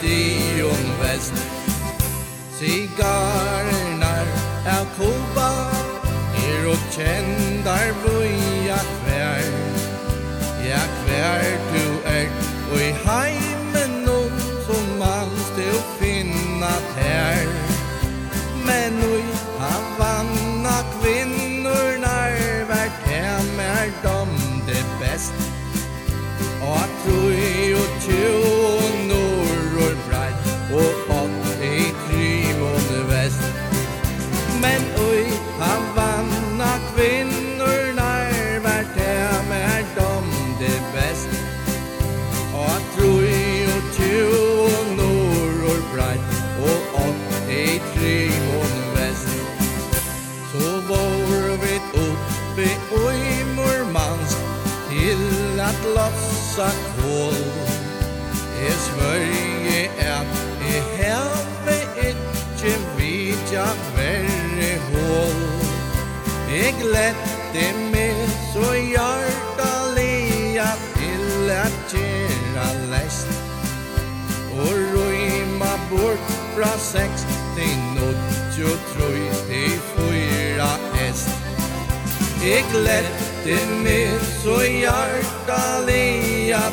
i ung väst Cigarnar av Kuba Er og kjendar vuja kvær Ja kvær du er Og i heimen nun Så manst du finna tær. Men ui Havanna kvinnor Narvar tem er dom det best. Og troi og tjur at lotsa kål Er svøye er i herme ikkje vidja verre hål. Jeg lette med så hjartalega til at kjera lest. Og røyma bort fra seks til nått jo troi til fyra est Jeg lette Det mitt så hjärta lea at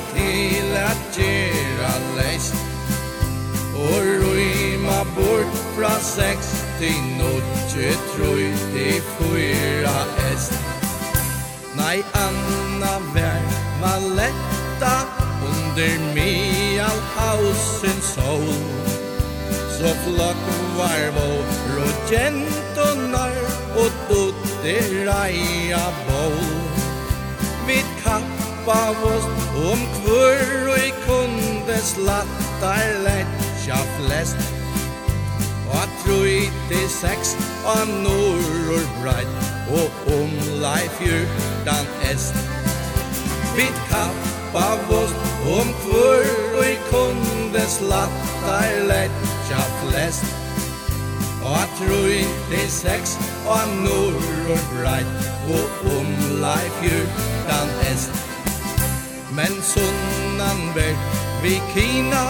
att göra läst Och rymma bort fra sex till notje troi til fyra est Nei Anna vær man letta under mig hausen sol Så flokk var vår och gentonar och syster Aia Boll Vi kappa oss om kvör og i kunde slattar letja flest. Og troi til seks av norr breit Og omlai fjortan est. Vi kappa oss om kvör og i kunde slattar letja flest. Og troi til seks og norr og breit Og omla i fjortan est. Men sunnan ver vi kina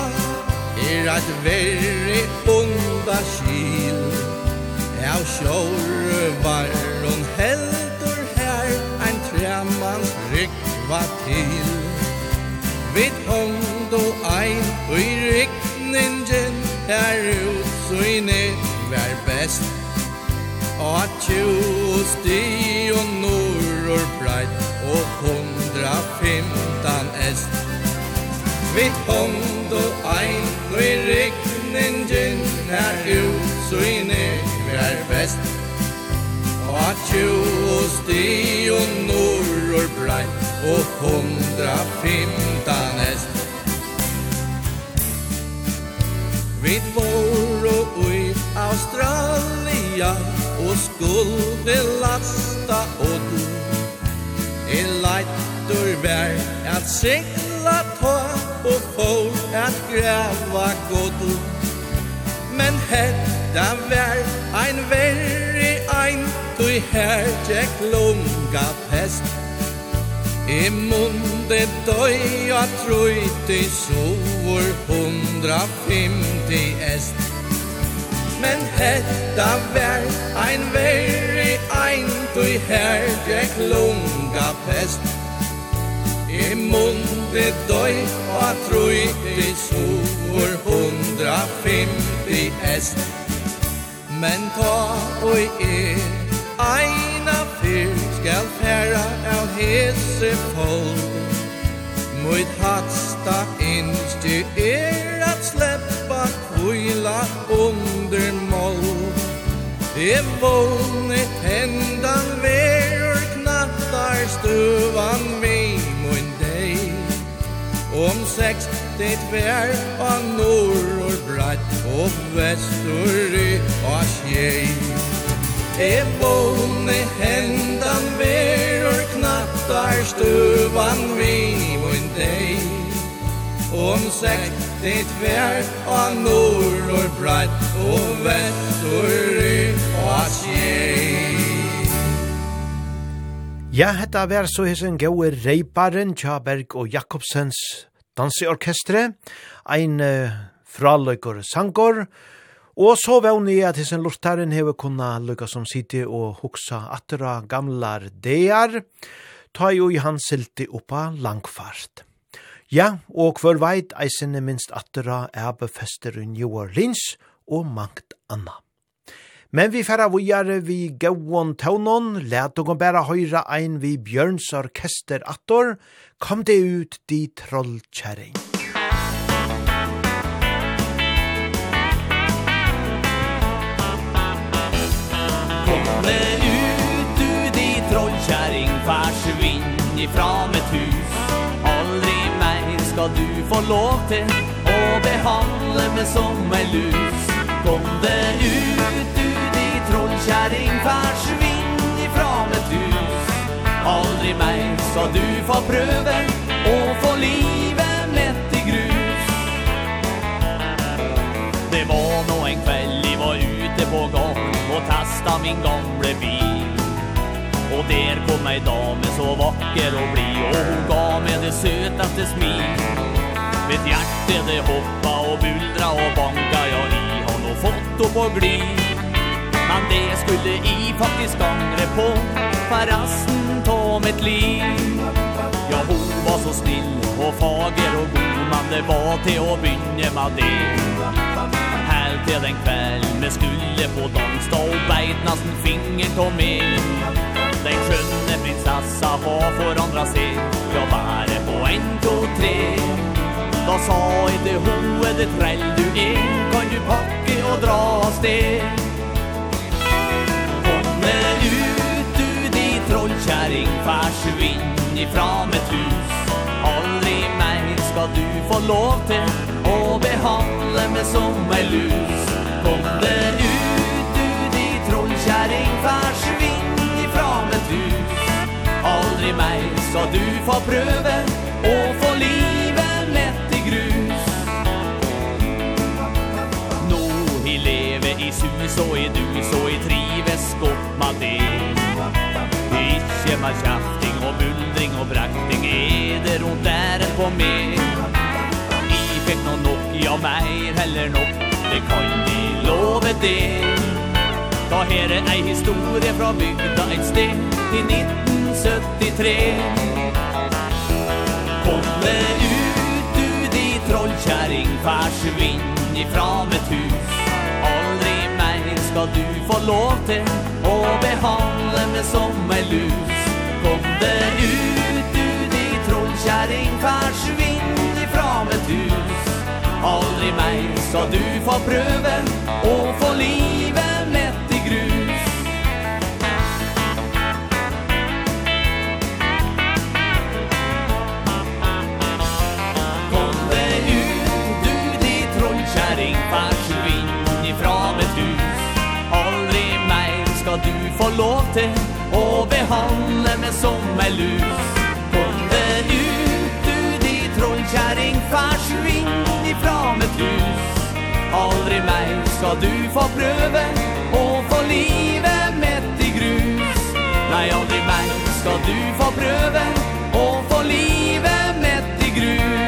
Er at verre onda skil. Av sjåre var hon heldur her Ein tremans rykva til. Vid hongd og ein og i rykningen her ut så i nett var best. Og at tjo sti og nor og breit Og hundra fymtan est. Vi pond og ein Og i regnen gynnar ut Så i var best. Og at tjo sti og nor og breit Og hundra fymtan est. Vi vår og Australia og skulle lasta åt I leitur vær at segla ta och få att gräva gott Men hetta vær ein verri ein Tui her tjekk lunga pest. I munde døy a trøyti sovor hundra fymti est. Men hetta vær ein veri ein Tui her djek lunga pest. I munde døy og trui i sur hundra fimti est Men ta og i eina fyr skal færa av hese folk Mot hatsta innstyr er at sleppa vila under mål Det vånet hendan verur knattar stuvan vei mun dei Om sex det vær av norr og bratt og vestur i og skjei. E våne hendan verur knattar stuvan vi mun dei Om sektig tvär av norr och og Och väster i og skjej Ja, hetta vær så hesen gode reiparen Tjaberg og Jakobsens danseorkestre, ein uh, fraløykor sangor, og så vevni at hesen lortaren hever kunna lukka som siti og huksa atra gamlar dear, ta jo i han silti oppa langfart. Ja, og hver veit eisene minst attera er befester i New Orleans og mangt anna. Men vi færa vujare vi gauon taunon, let og bæra høyra ein vi Bjørns orkester attor, kom det ut di trollkjæring. Kom det ut du di trollkjæring, forsvinn ifra med tur skal du få lov til Å behandle meg som en lus Kom det ut, du, de trollkjæring Forsvinn ifra mitt hus. Aldri mer skal du få prøve Å få livet mätt i grus. Det var nå en kveld jeg var ute på gång Og testa min gamle bil. Och där kom en dame så vacker och bli Och hon gav mig det sötaste smil. Mitt hjärte det hoppa och buldra och banka. Jag i fått foto på glid Men det skulle i faktiskt angre på För resten ta mitt liv. Ja, hon var så snill och fager och god Men det var till å begynne med det. Här til den kveld vi skulle på dans Då beit nästan fingern till mig den skjønne prinsessa få forandra sig Ja, bare på en, to, tre. Då sa inte hoe det trell du är Kan du pakke og dra av sted? Komme ut du di trollkärring Försvinn ifra mitt hus? Aldri mer skal du få lov til Å behandle meg som en lus. Kom det ut du di trollkärring Försvinn hus Aldri meg, så du få prøve Å få livet lett i grus. Nå i leve i sus og i dus og i trives godt med det. Ikke med kjafting og buldring og brakting Er det rundt der på meg I fikk nå nok, ja meir heller nok Det kan de love det. Da her er ei historie fra bygda et sted i 1973 Komme ut du di trollkjæring Forsvinn ifra mitt hus. Aldri mer skal du få lov til Å behandle meg som en lus Kom ut du di trollkjæring Forsvinn ifra mitt hus. Aldri mer skal du få prøve Å få livet lov til Å behandle meg som en lus Kom det ut, du di trollkjæring Forsvinn ifra mitt hus Aldri meg skal du få prøve Å få livet mitt i grus. Nei, aldri meg skal du få prøve Å få livet mitt i grus.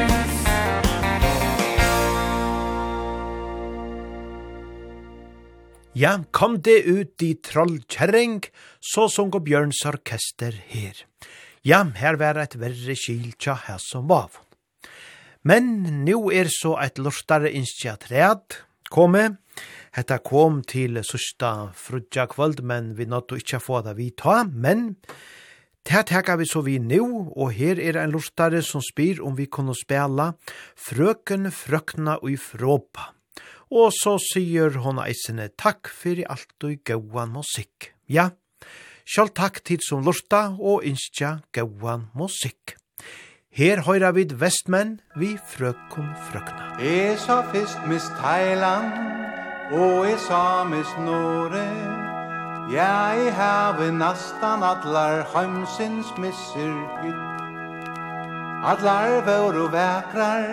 Ja, kom det ut i trollkjerring, så sung og Bjørns orkester her. Ja, her var et verre kyltja her som var. Men nu er så et lortare initiatræd komme. Hetta kom til sørsta frudja kvöld, men vi nåttu ikkje få det vi ta, men Det tekar vi så vi nu, og her er en lortare som spyr om vi kunne spela Frøken, Frøkna og Ifråpa. Og så sier hon eisene takk fyrir alt og gauan musikk. Ja, sjálf takk tid som lorta og innskja gauan musikk. Her høyra vid vestmenn, vi frøkon frøkna. Jeg sa fyrst mis Thailand, og jeg sa mis Norge. Jeg have nastan atlar heimsins misser hytt. Atlar vår og vekrar,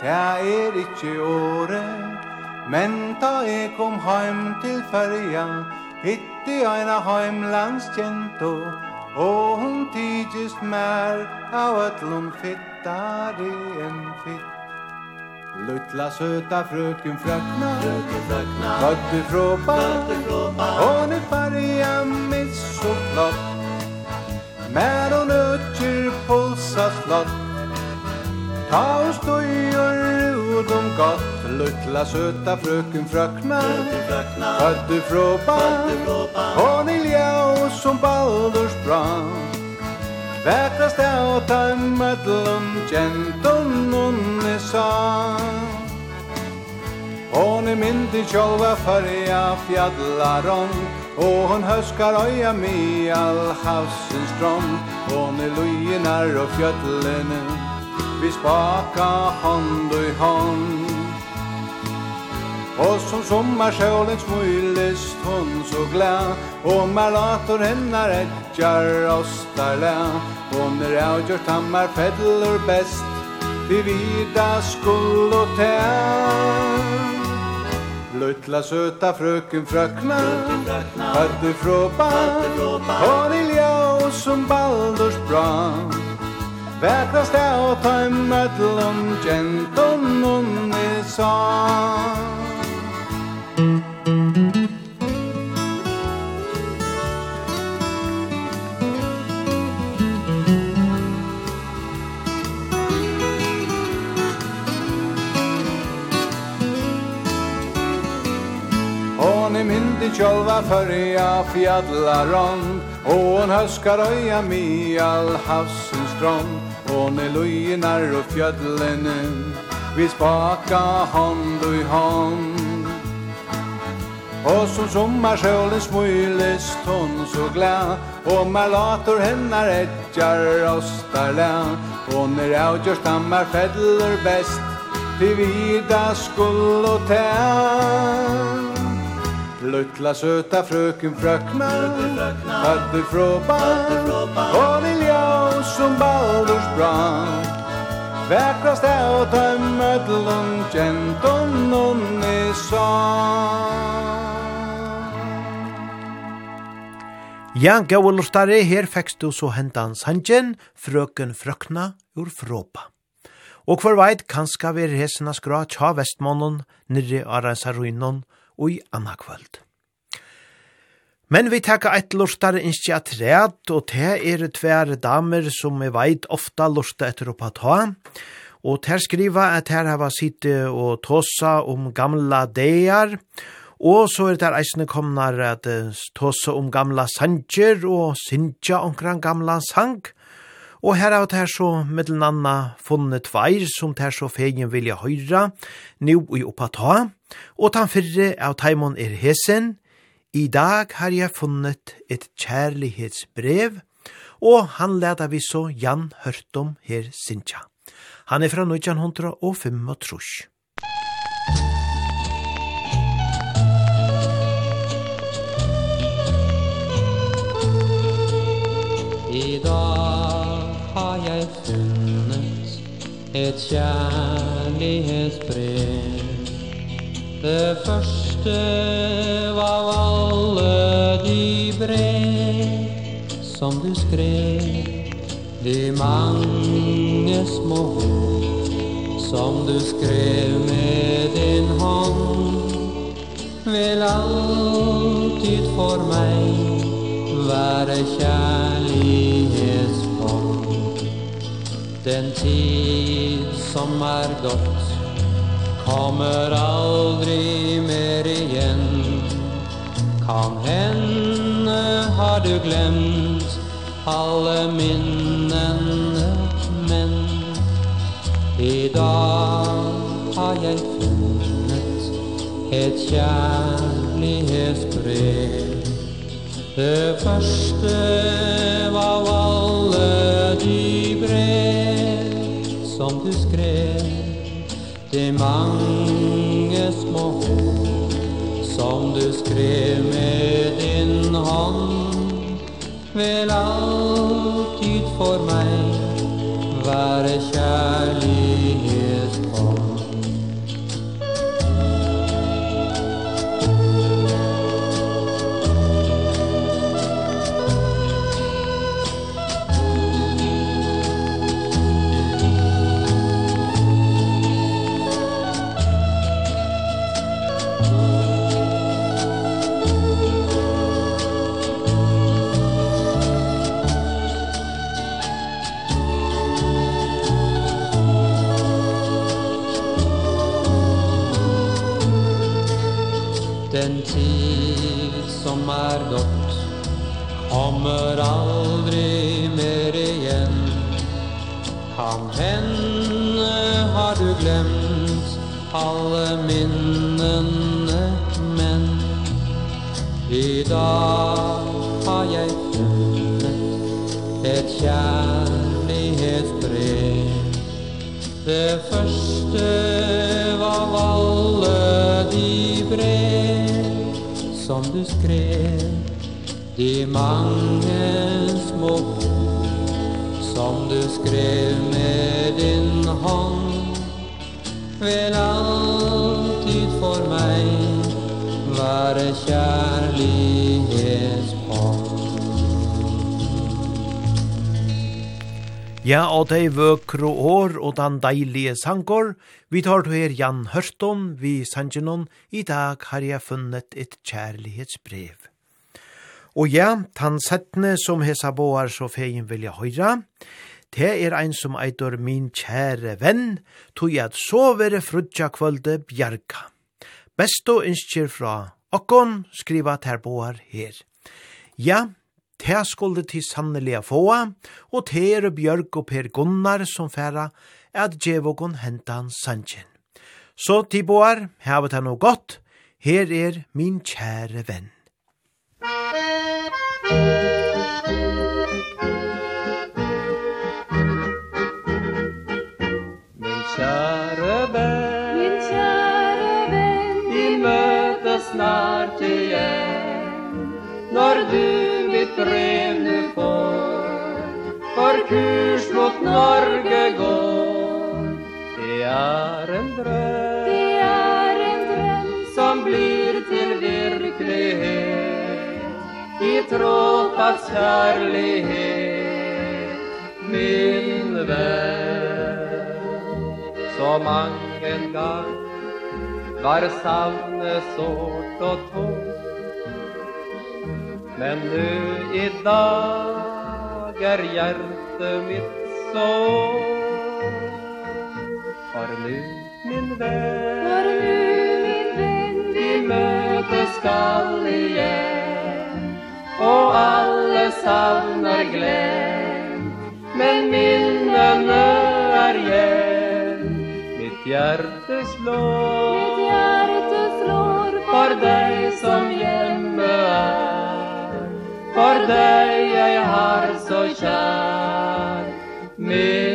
det er ikkje året. Men ta eg kom heim til ferja, Hitti eina heimlandskjento Og hon tidjist mer Av ötlun fittare en fitt. Lutla söta fröken frökna Fröken frökna Födde fråpa Födde fråpa Och nu färja mitt så flott. Men hon ötjer pulsa slott Ta och stöjer de gott Luttla söta fröken Frökna. Födde hon i ljau som Baldurs brann Verkast är och tajmat lund Genton nonne sang Hon är myndi själva färja fjallar om. Och hon høskar øya mi all havsens strom. Hon er lujinar og fjöllene vi spaka hand i hand. Og som sommarsjålen smyles hon så glad Og malator hennar etjar oss der la Og når jeg gjør tammar fedler best. Vi vida skull og tær. Lutla söta fröken frökna. Hade fråpa Hon i ljau som baldurs brann Vætast er å ta i mødlom Genton i sang Hon är myndi tjolva förja fjadlaron Och hon höskar öja mi all havsens strand Hon er løgnar og fjødlene Vi spaka hånd og i hånd Og som sommarsjålen smøyles hon så glad. Og med lator hennar etjar rostar lær Og når avgjørs dammar fedler best Til vida skull og tær Luttla söta fröken Fröckman Hade fråban Och vill jag som Baldurs brann. Väckrast är och ta en långt Känt om någon i Ja, gau lustare, her fekst du så hentan sanjen, frøken frøkna ur fråpa. Og hver veit, kanska vi resena skra tja vestmånen, nirri arreisa ruinon, og i anna kvöld. Men vi tekka eit lortar innskja træt, og te er tver damer som vi veit ofta lorta etter oppa ta, og ter skriva at her hava sitte og tossa om gamla degar, og så er der eisne komnar at tossa om gamla sanger og sinja omkran gamla sang, Og her har det så mittel funnet tveir som det så fegen vilja høyra, nu i oppa ta, Og tan fyrre av taimon er hesen, i dag har jeg funnet et kjærlighetsbrev, og han leda vi så Jan Hørtom her sinja. Han er fra 1905 og trus. I dag har jeg funnet et kjærlighetsbrev Det første var alle de brev som du skrev. De mange små ord som du skrev med din hånd Vil alltid for meg være kjærlighetsfond. Den tid som er gått kommer aldrig mer igen Kan henne har du glemt Alle minnene men I dag har jeg funnet Et kjærlighetsbrev. Det første var alle de brev Som du skrev. De mange små ord Som du skrev med din hånd Vil alltid for meg Være kjærlighet. alle minnene men I dag har jeg funnet et kjærlighetsbrev. Det første var av alle de brev som du skrev De mange små som du skrev med din hånd. Vill alltid for meg Være kjærlighetsbånd Ja, og det vøkro år og den deilige sangor. Vi tar til her Jan Hørston, vi sangenon. I dag har jeg funnet et kjærlighetsbrev. Og ja, tan settene som hesa boar så fegin vilja høyra, Det er ein som eitur min kjære venn, tog at så vere frutja kvölde bjarga. Besto innskjer fra okkon, skriva terboar her. Ja, te skulde til sannelige fåa, og te er bjørg og per Gunnar som færa, at djevokon hentan sannsjen. Så tiboar, hevet han noe godt, her er min kjære venn. Musik kurs mot Norge går. Det er en drøm. Det er en drøm. Som blir til virkelighet. I tråpas kjærlighet. Min venn. Så mange gang Var savnet sårt og tårt Men nu i dag er hjertet hjärte mitt så Var nu min vän. Var nu min vän Vi mötes skall igen. Och alla savnar glöm Men minnena är jämn Mitt hjärte slår. Mitt hjärte slår För dig som hjemme är For deg jeg har så kjær med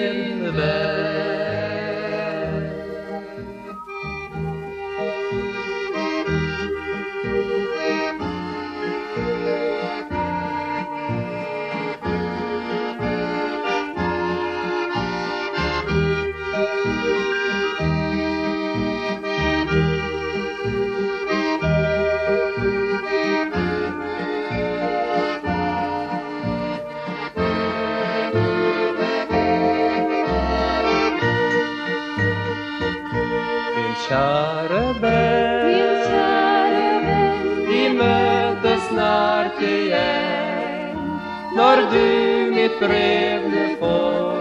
drevne for.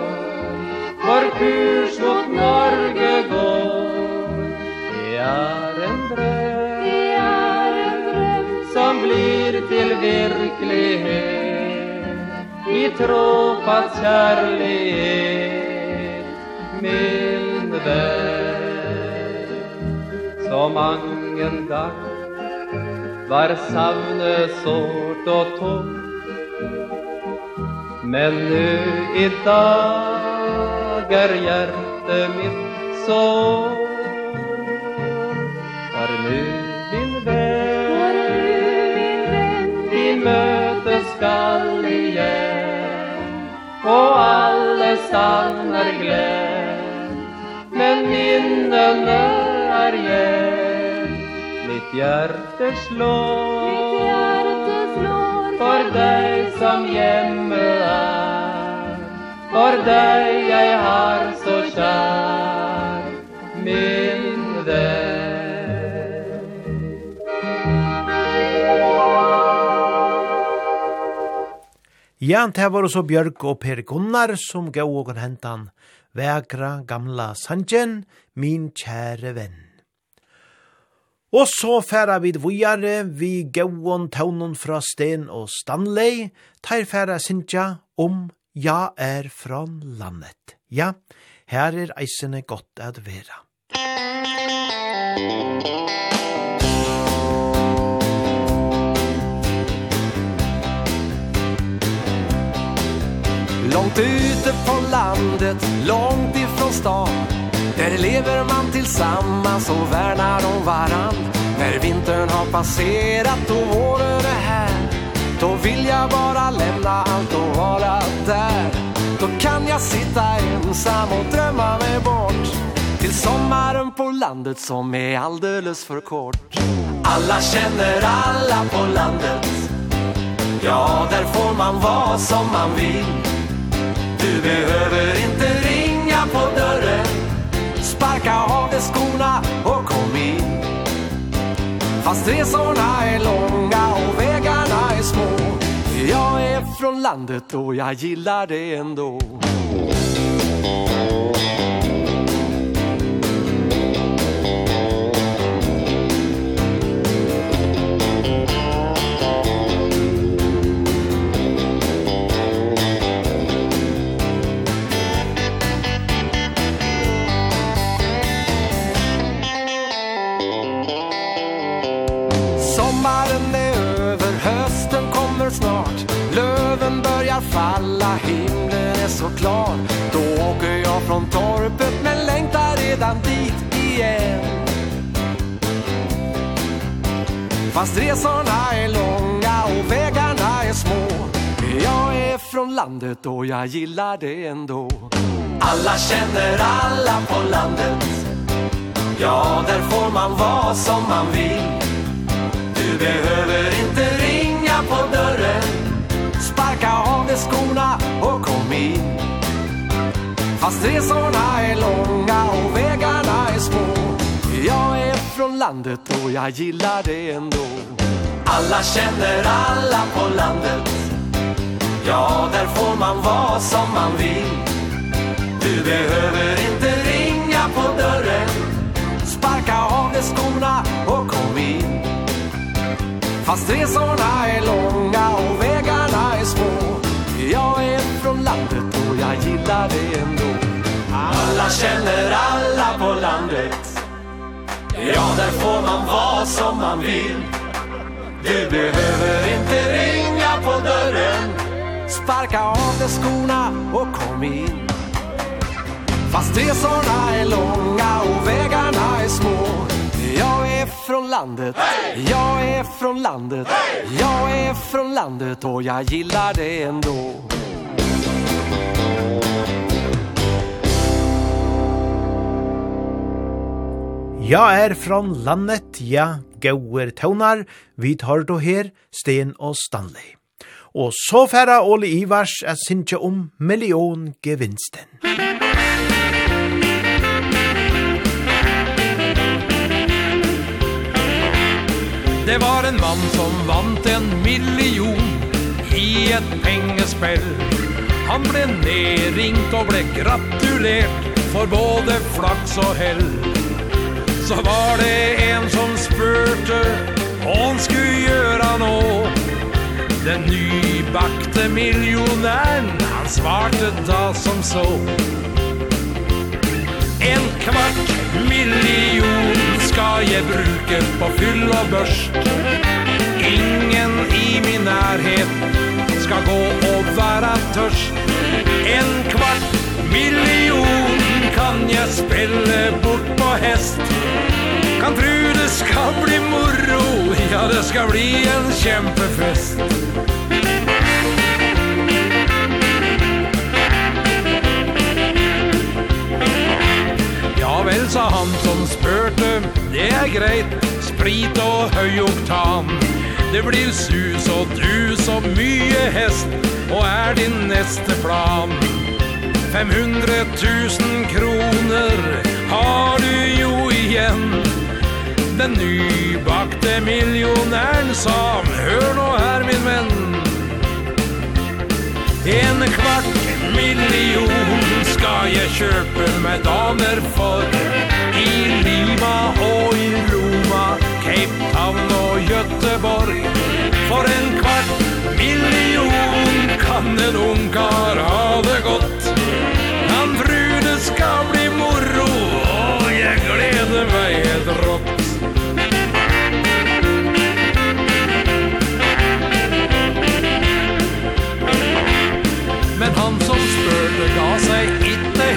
Vår kurs mot Norge går Det er en drøm Det er en drøm Som blir til virkelighet. I trofast kjærlighet. Min venn. Så mange gang var savnet sårt og tomt Men nu i dag är hjärte mitt så Var nu min vän Var nu min vän Vi mötes skall igen Och alle är glömt Men minnena är jämt Mitt hjärte slår Mitt hjärte slår För dig som jämt For deg jeg har så kjær Min venn. Ja, det var også Bjørk og Per Gunnar som gav og hentan Vægra gamla sanjen Min kjære venn. Og så færa vid vujare vi gauon taunon fra Sten og Stanley, tar færa sinja om Ja er från landet. Ja, her er eisene godt at vera. Långt ute från landet, långt ifrån stan Där lever man tillsammans och värnar om varann När vintern har passerat och våren är här Då vill jag bara lämna allt och vara där. Då kan jag sitta ensam och drömma mig bort. Till sommaren på landet som är alldeles för kort. Alla känner alla på landet. Ja, där får man vara som man vill. Du behöver inte ringa på dörren. Sparka av dig skorna och kom in. Fast resorna är långa och små. Jag är från landet och jag gillar det ändå. klar Då åker jag från torpet men längtar redan dit igen. Fast resorna är långa och vägarna är små. Jag är från landet och jag gillar det ändå. Alla känner alla på landet. Ja, där får man vara som man vill. Du behöver inte ringa på dörren. Sparka av dig skorna och kom in. Fast resorna är långa och vägarna är små. Jag är från landet och jag gillar det ändå. Alla känner alla på landet. Ja, där får man vara som man vill. Du behöver inte ringa på dörren. Sparka av dig skorna och kom in. Fast resorna är långa och vägarna är små. Jag är från landet och jag gillar det ändå man känner alla på landet. Ja, där får man vara som man vill. Du behöver inte ringa på dörren. Sparka av dig skorna och kom in. Fast resorna är långa och vägarna är små. Jag är från landet, hey! jag är från landet. Hey! Jag är från landet och jag gillar det ändå. Musik Ja er från landet, ja, gauer tøvnar, vi tar då her, Sten og Stanley. Og så færa Ole Ivars er sinja om milliongevinsten. Det var en mann som vant en million i et pengespill. Han ble nedringt og ble gratulert for både flaks og hell. Så var det en som spurte Hon skulle göra nå Den nybakte miljonären Han svarte da som så. En kvart million Ska jeg bruke på fyll og børst. Ingen i min nærhet Ska gå og være tørst. En kvart million kan jeg spille bort på hest. Kan tru det skal bli moro Ja, det skal bli en kjempefest. Ja vel, sa han som spurte Det er greit, sprit og høy oktan. Det blir sus og dus og mye hest Og er din neste plan. Musikk 500 000 kroner har du jo igen Den nybakte miljonären sa Hör nå här min venn. En kvart miljon ska jag köpa med damer for. I Lima och i Roma, Cape Town og Göteborg. För en kvart miljon kan en ungkar ha det gott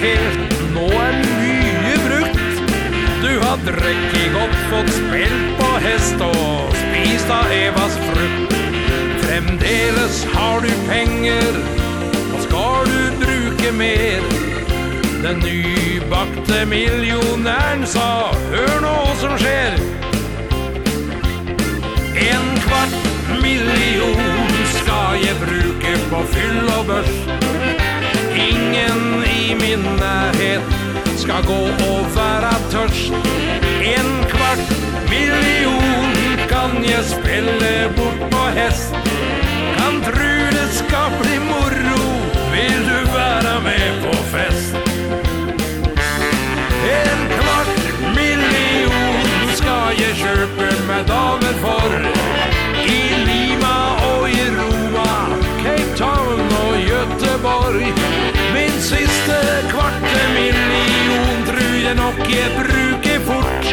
her Nå er mye brukt. Du har drekket opp Fått spilt på hest Og spist av Evas frukt. Fremdeles har du penger Og skal du bruke mer? Den nybakte millionæren sa Hør nå hva som skjer. En kvart million skal jeg bruke på fyll og børs Ingen i min närhet ska gå och vara törst. En kvart million kan jag spille bort på häst. Kan tru det ska bli morro Vill du vara med på fest? En kvart million ska jag köpa med damer för. I Lima och i Roma Cape Town och Göteborg siste kvarte million Tror jeg nok jeg bruker fort.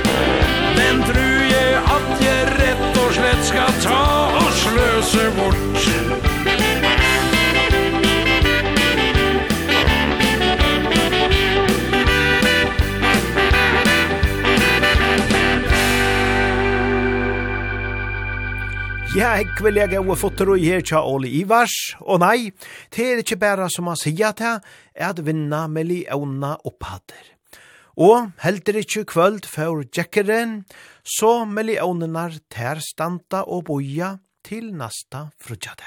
Den tror jeg at jeg rett og slett skal ta og sløse bort. Ja, jeg vil jeg gå fotter og her tja Ole Ivars. Og nei, det er ikke bare som han sier til, er at vinna meli evna opphatter. Og heldur ikkje kvöld for Jackeren, så millionar ter standa og boja til nasta frutjade.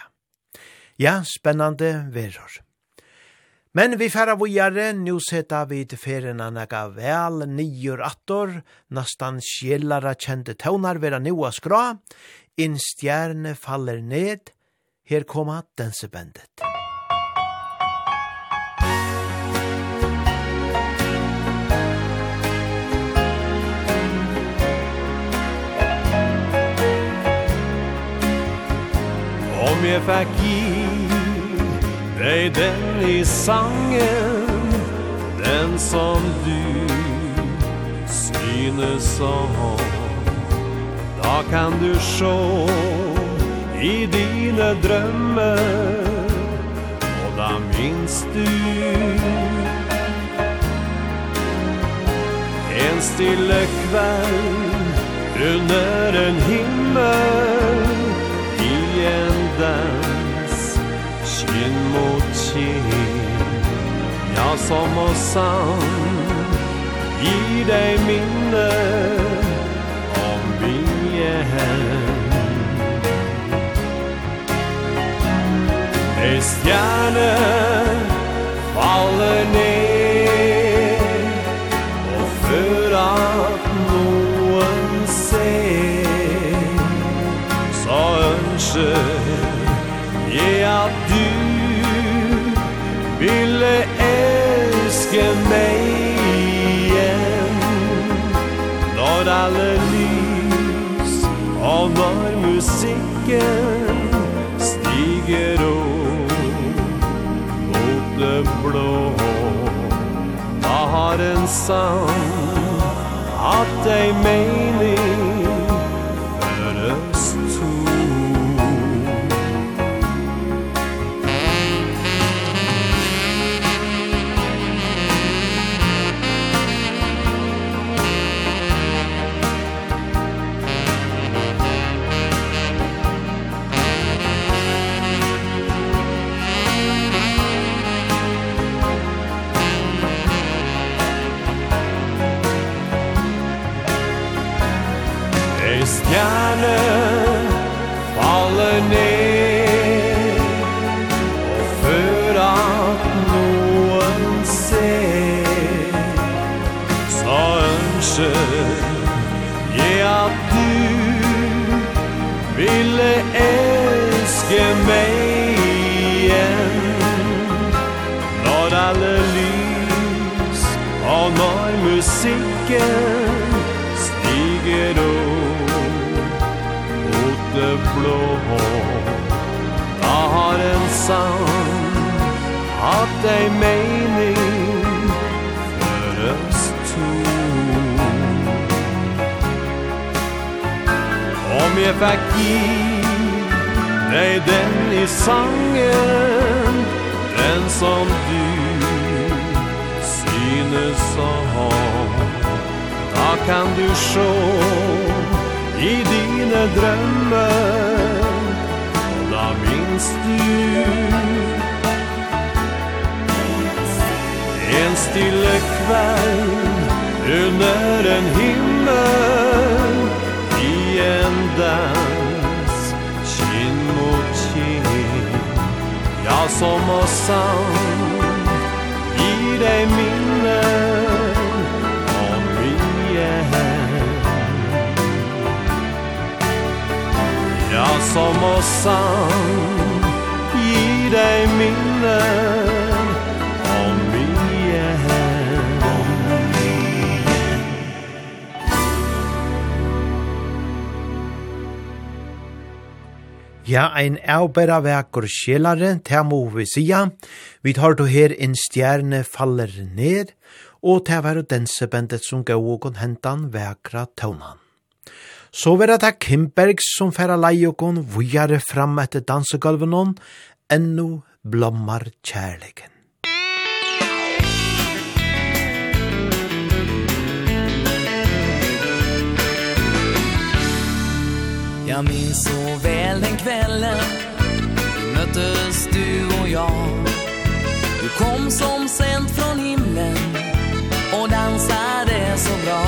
Ja, spennande veror. Men vi færa vujare, nu seta vi til ferina naga vel nior attor, nastan sjellara kjente tøvnar vera nua skra, in stjerne faller ned, her koma dansebandet. Om jeg fikk gi deg den i sangen Den som du synes om Hva kan du sjå i dine drømmer? Og da minst du En stille kveld under en himmel I en dans kinn mot kinn Ja, som og sann Gi deg minner igen Ej stjärnor ensam At ei mer av bæra vekur sjelare, te må vi sia, vi tar to her en stjerne faller ned, og te var dansebandet som gav og hentan vekra tøvnan. Så var det Kimberg som færa kon vujare fram etter dansegulvenon, ennu blommar kjærlegen. Jag minns så väl den kvällen möttes du och jag. Du kom som sent från himlen Och dansade så bra.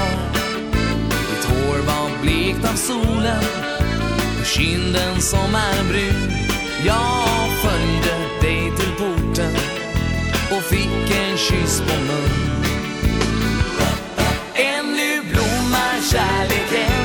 Ditt hår var blekt av solen Och kinden som är brun. Jag följde dig till porten Och fick en kyss på mun. Ännu blommar kärleken.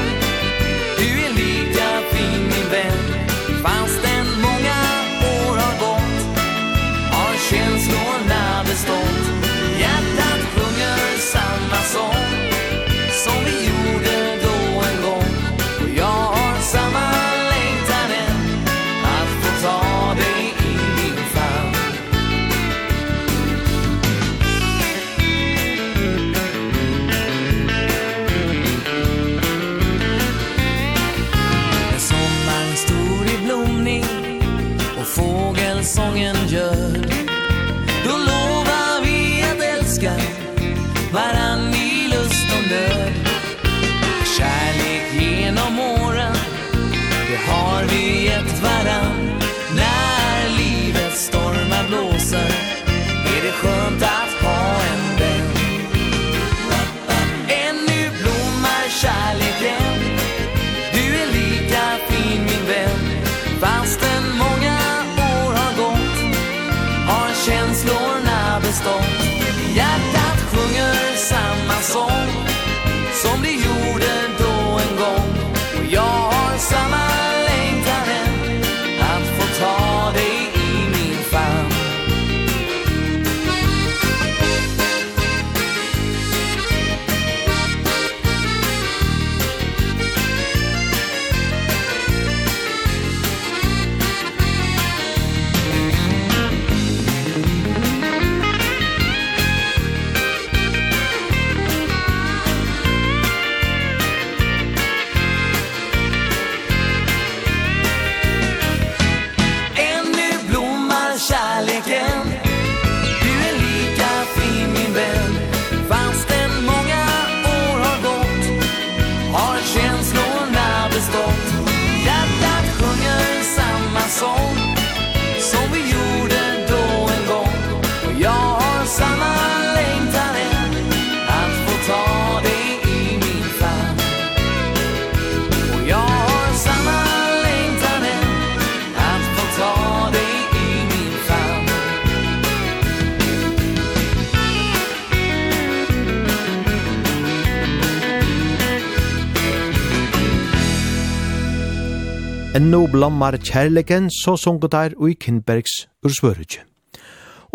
«Nå blommar kjærleken», så sunket der ui Kindbergs ursvørutje.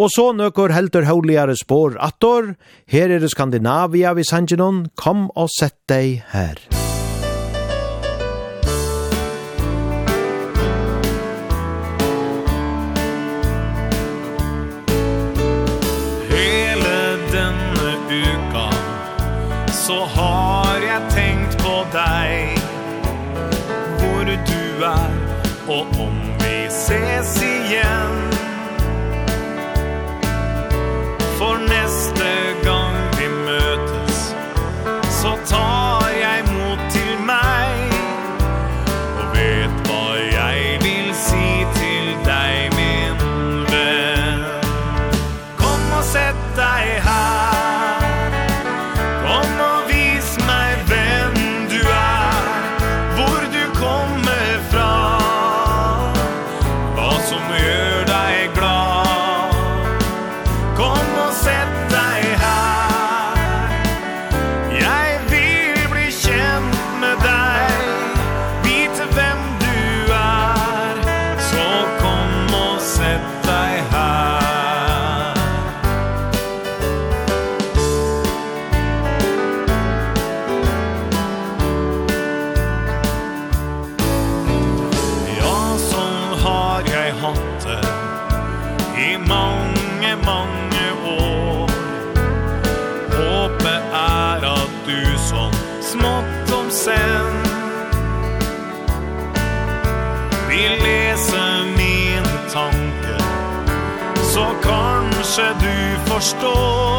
Og så nøkker helter høyligere spår attor. Her er det Skandinavia vi sangenon. Kom og sett deg her. förstår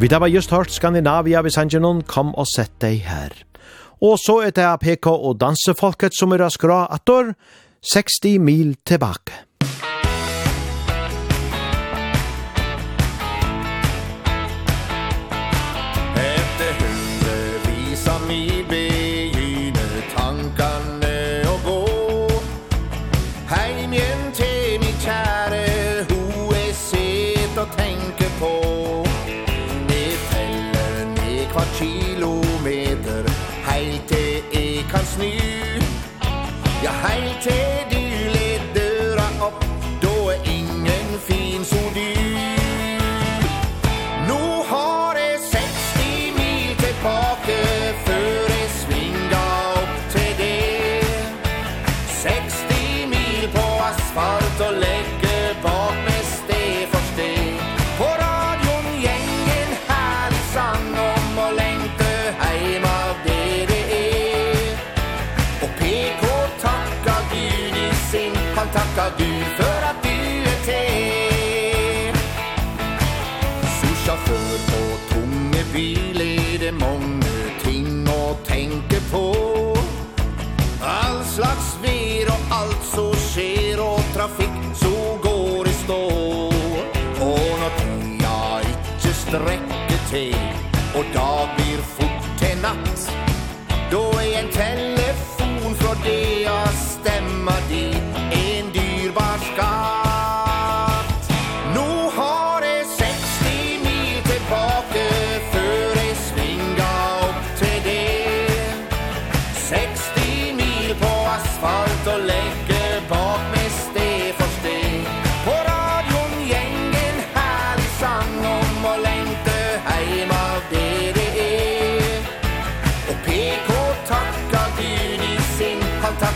Vi da var just hørt Skandinavia ved Sanjanon, kom og sett deg her. Og så er det APK og dansefolket som er skra atter, 60 mil tilbake.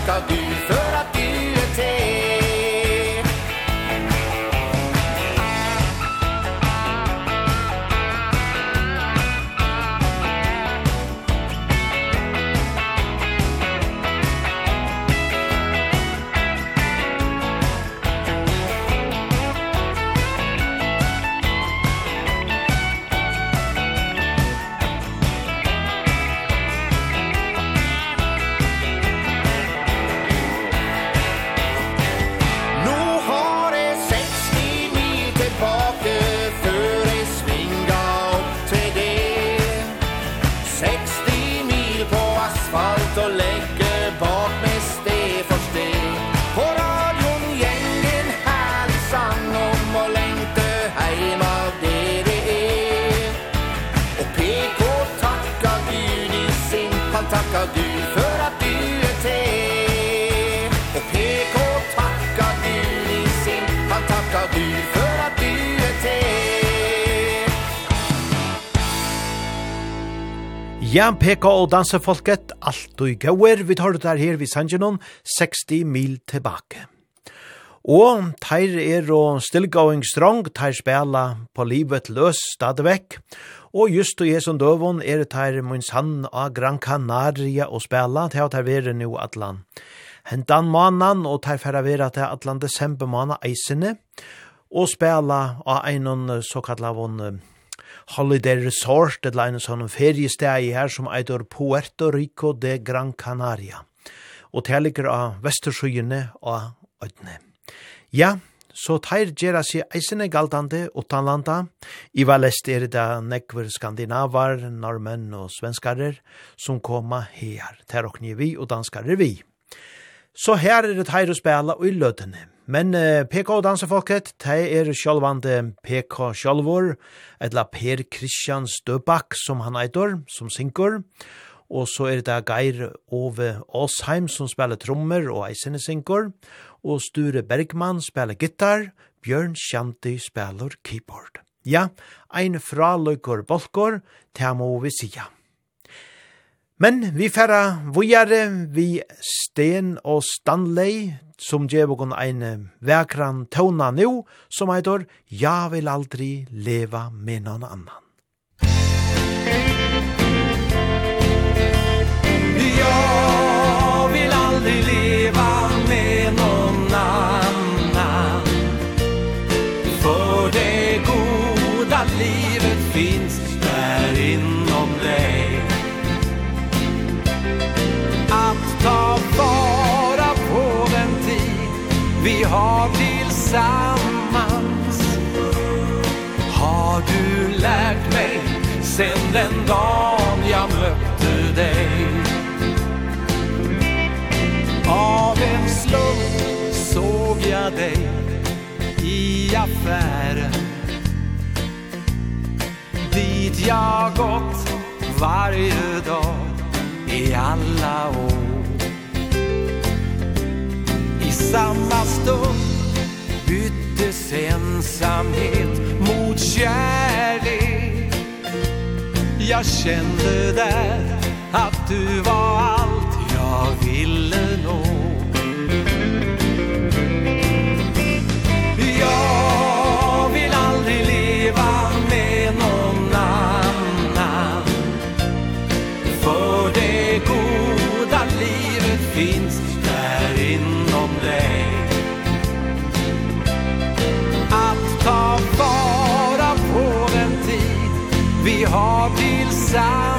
Kadi Ja, PK og dansefolket, alt og gauer, vi tar det der her vid noen 60 mil tilbake. Og teir er og still going strong, teir spela på livet løs stadigvæk. Og just og Jesu døvun er teir mun sann av Gran Canaria og spela, teir teir vere nu atlan. Hentan manan og teir færa vera til atlan desember mana eisene, og spela av einon såkallavon holiday resort, et leine sånn feriesteg her som eitur Puerto Rico de Gran Canaria. Og det ligger av Vestersøyene og Ødne. Ja, så teir gjerra seg eisene galtande utanlanda. I valest er det nekver skandinavar, normenn og svenskarer som koma her. Ter og vi og danskarer vi. Så her er det teir å spela og i løtene. Men uh, PK dansefolket, de er sjálvande PK sjálvor, etla Per Christian Støbak som han eitor, som synkur, og så er det Geir Ove Åsheim som spiller trommer og eisene synkur, og Sture Bergman spiller gitar, Bjørn Shanti spiller keyboard. Ja, ein fraløykor bolkor, det må vi sija. Men vi færa vujare vi Sten og Stanley, som gjev okon ein vekran tona nu, som heitor «Ja vil aldri leva med noen annan». Jag vill aldrig leva med någon annan För det goda livet finns vi har tillsammans. Har du lärt mig sen den dagen jag mötte dig? Av en slump såg jag dig i affären. Dit jag gått varje dag i alla år samma stund. Byttes ensamhet mot kärlek. Jag kände där att du var allt jag ville nå. har tillsammans.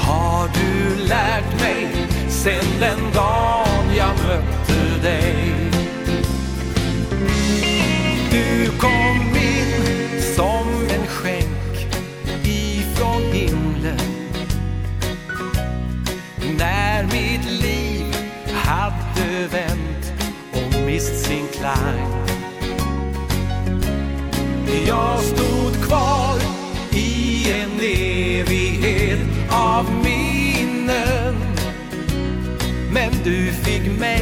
Har du lärt mig sen den dagen jag mötte dig? Du kom in som en skänk ifrån himlen. När mitt liv hade vänt och mist sin klang. Jag stod kvar i en evighet av minnen. Men du fick mig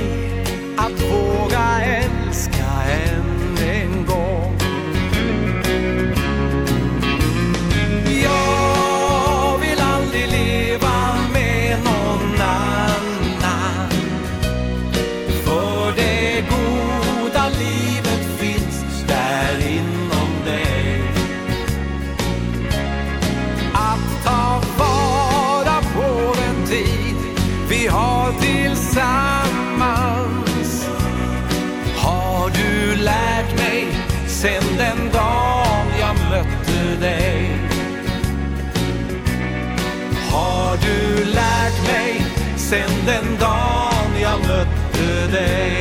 today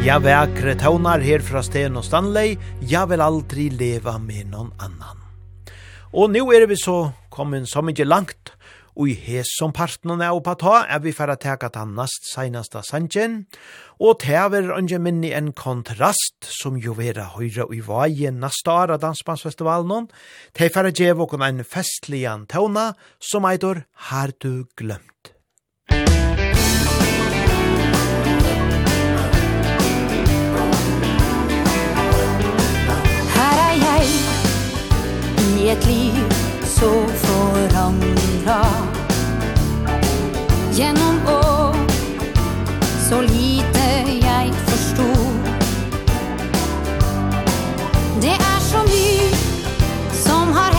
Ja vekre taunar her fra Sten og Stanley, ja vil aldri leva med noen annan. Og nå er vi så kommet så mykje langt, og i hes som partnerne er oppa ta, er vi færre teka ta nast seinasta sanjen, og tever anje minni en kontrast som jo vera høyra i vaje nastara dansbandsfestivalen, te færa djev okon ein festlian tåna som eitor har du glemt. Her er jeg i et liv så forandra Gjennom år så lite Det är som vi som har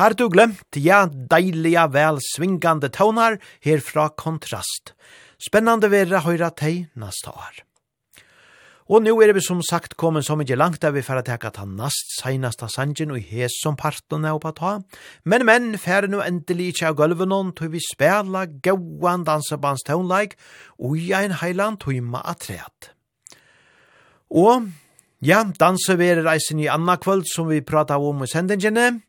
Har du glemt, ja, deiliga vel svingande tånar herfra kontrast. Spennande vera høyra teg nasta år. Og nu er vi som sagt kommet så mykje langt der vi færa teka ta nast seinasta sangen og hes som parten er oppa ta. Men men færre nu endelig ikkje av gulven hon tog vi spela gauan like og i ein heiland tog ma atreat. Og Ja, danse verer reisen i anna kvöld som vi prata om i sendingene.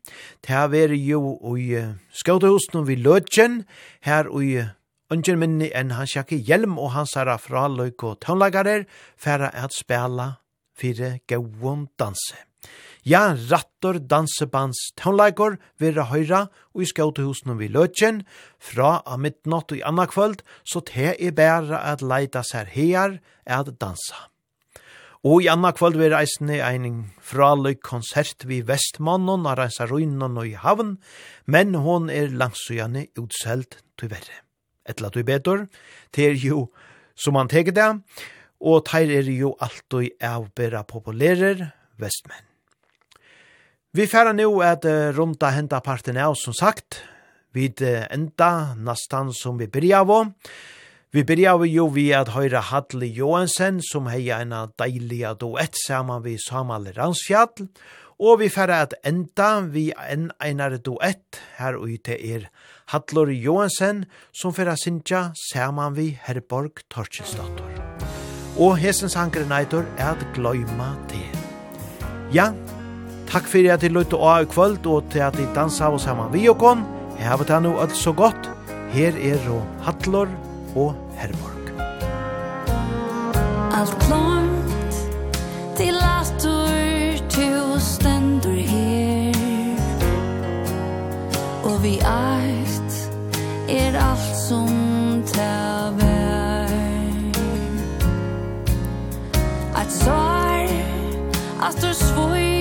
Det her verer jo i skaudehusen og vi løtjen, her i ungen minni enn hans jakke hjelm og hans herra fra løyk og tøvnlagarer, færa at spela fire gauon danse. Ja, rattor dansebands tøvnlagar vera høyra og i skaudehusen og vi løtjen, fra av midnatt og i anna kvöld, så te er bæra at leita sær her at dansa. Og i anna kvöld vi reisne ein fraløy konsert vi Vestmannen, av reisa ruinen og i havn, men hon er langsugane utselt til verre. Etla til betor, til jo som han teker det, og teir er jo alt og avbera populærer vestmenn. Vi færa nu at runda henda parten av, som sagt, vid enda nastan som vi byrja av, Vi byrja vi jo vi at høyra Hadli Johansen, som heia ena deiliga duett saman vi Samal Ransfjall, og vi færre at enda vi en einare duett her ute er Hadlor Johansen, som færre sinja saman vi Herborg Torkjensdator. Og hesens hankeren neitor er at gløyma det. Ja, takk fyrir at I løyte å i kvöld, og til at I dansa av saman vi og kon. Hevet han nu alt så godt. Her er og Hadlor Johansen og Herborg. Alt klart til atur til stendur her Og vi eit er alt som ta vær At svar at du svoi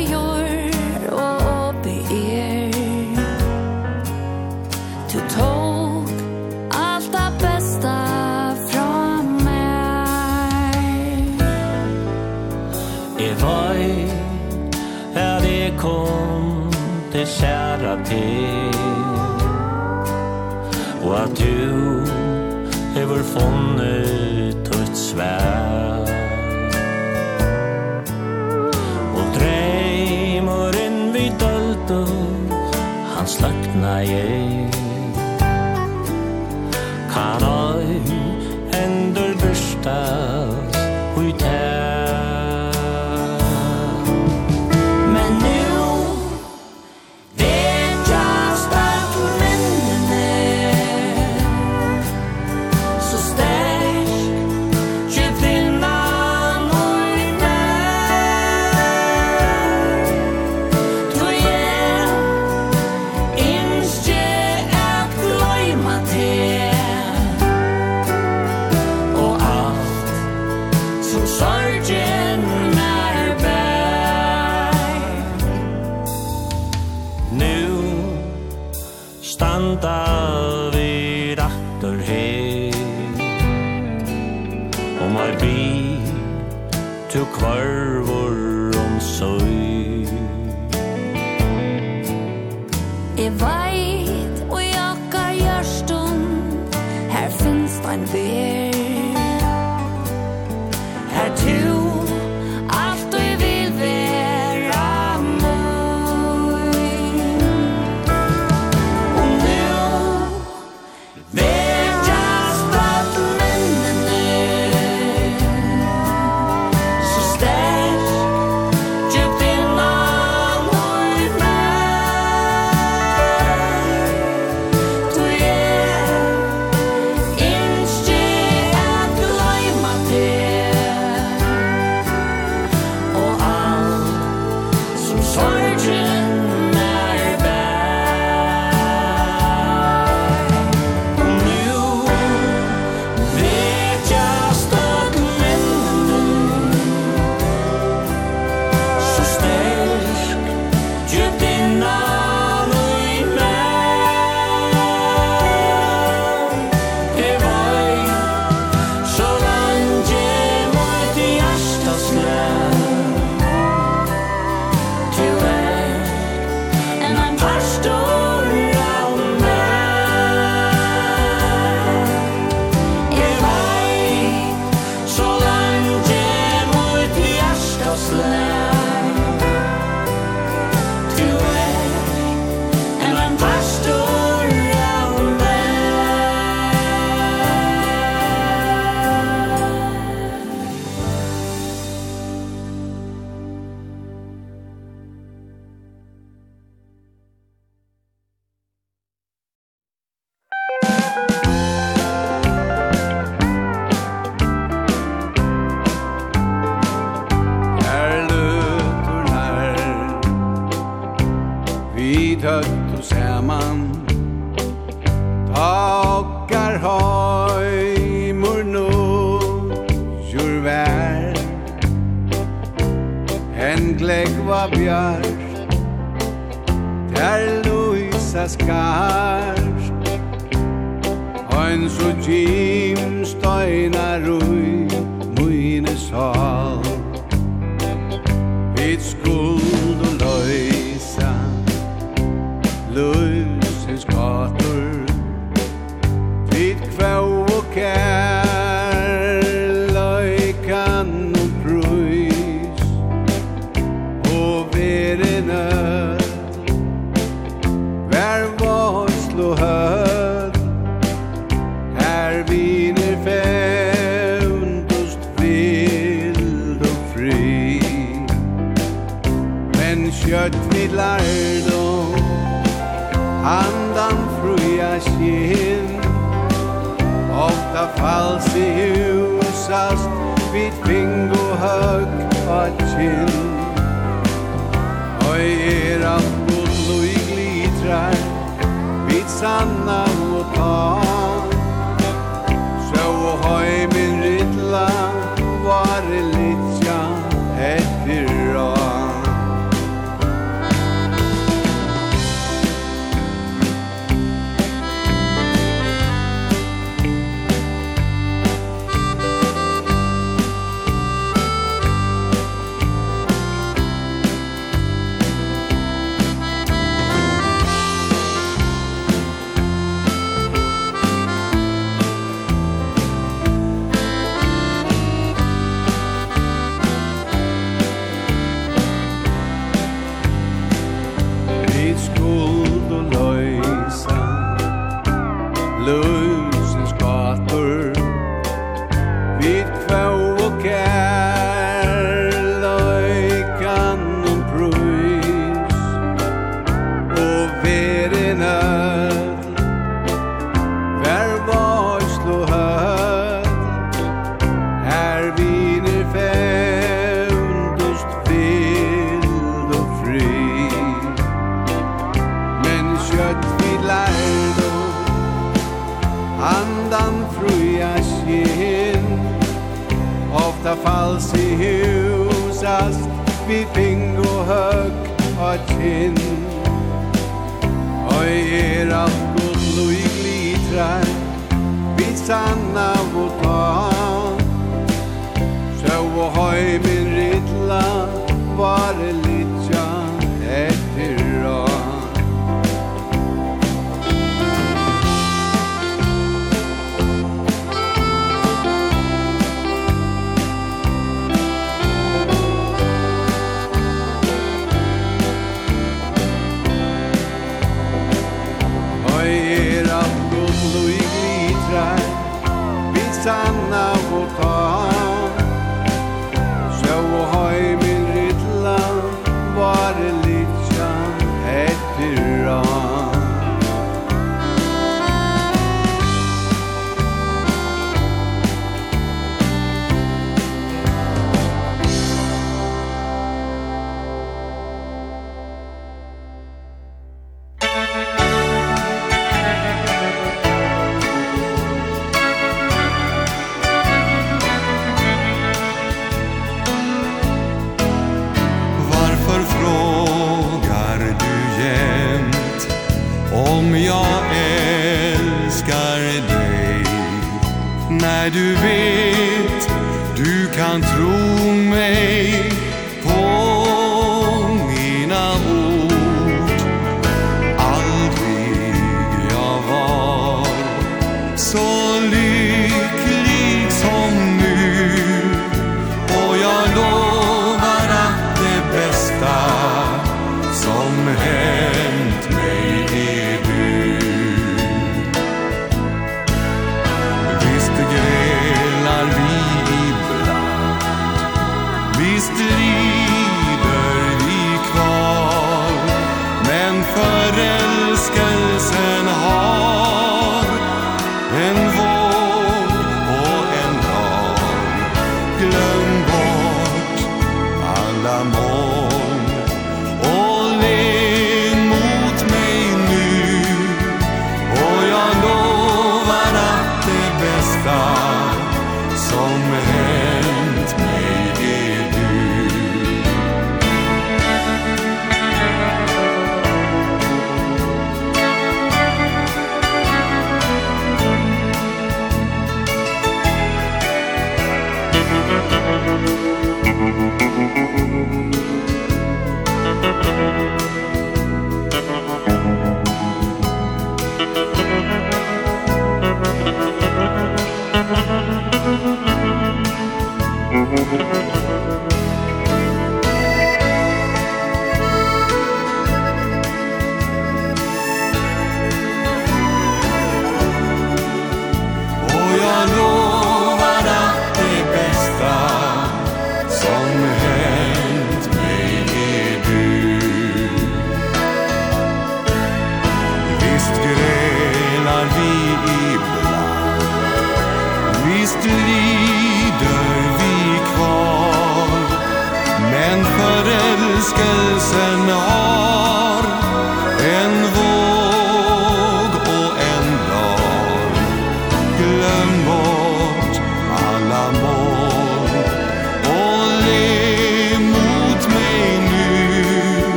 til Og at du hever funnet tøtt svær Og dreimuren vi døldu Hans løgna jeg Kan oi endur byrsta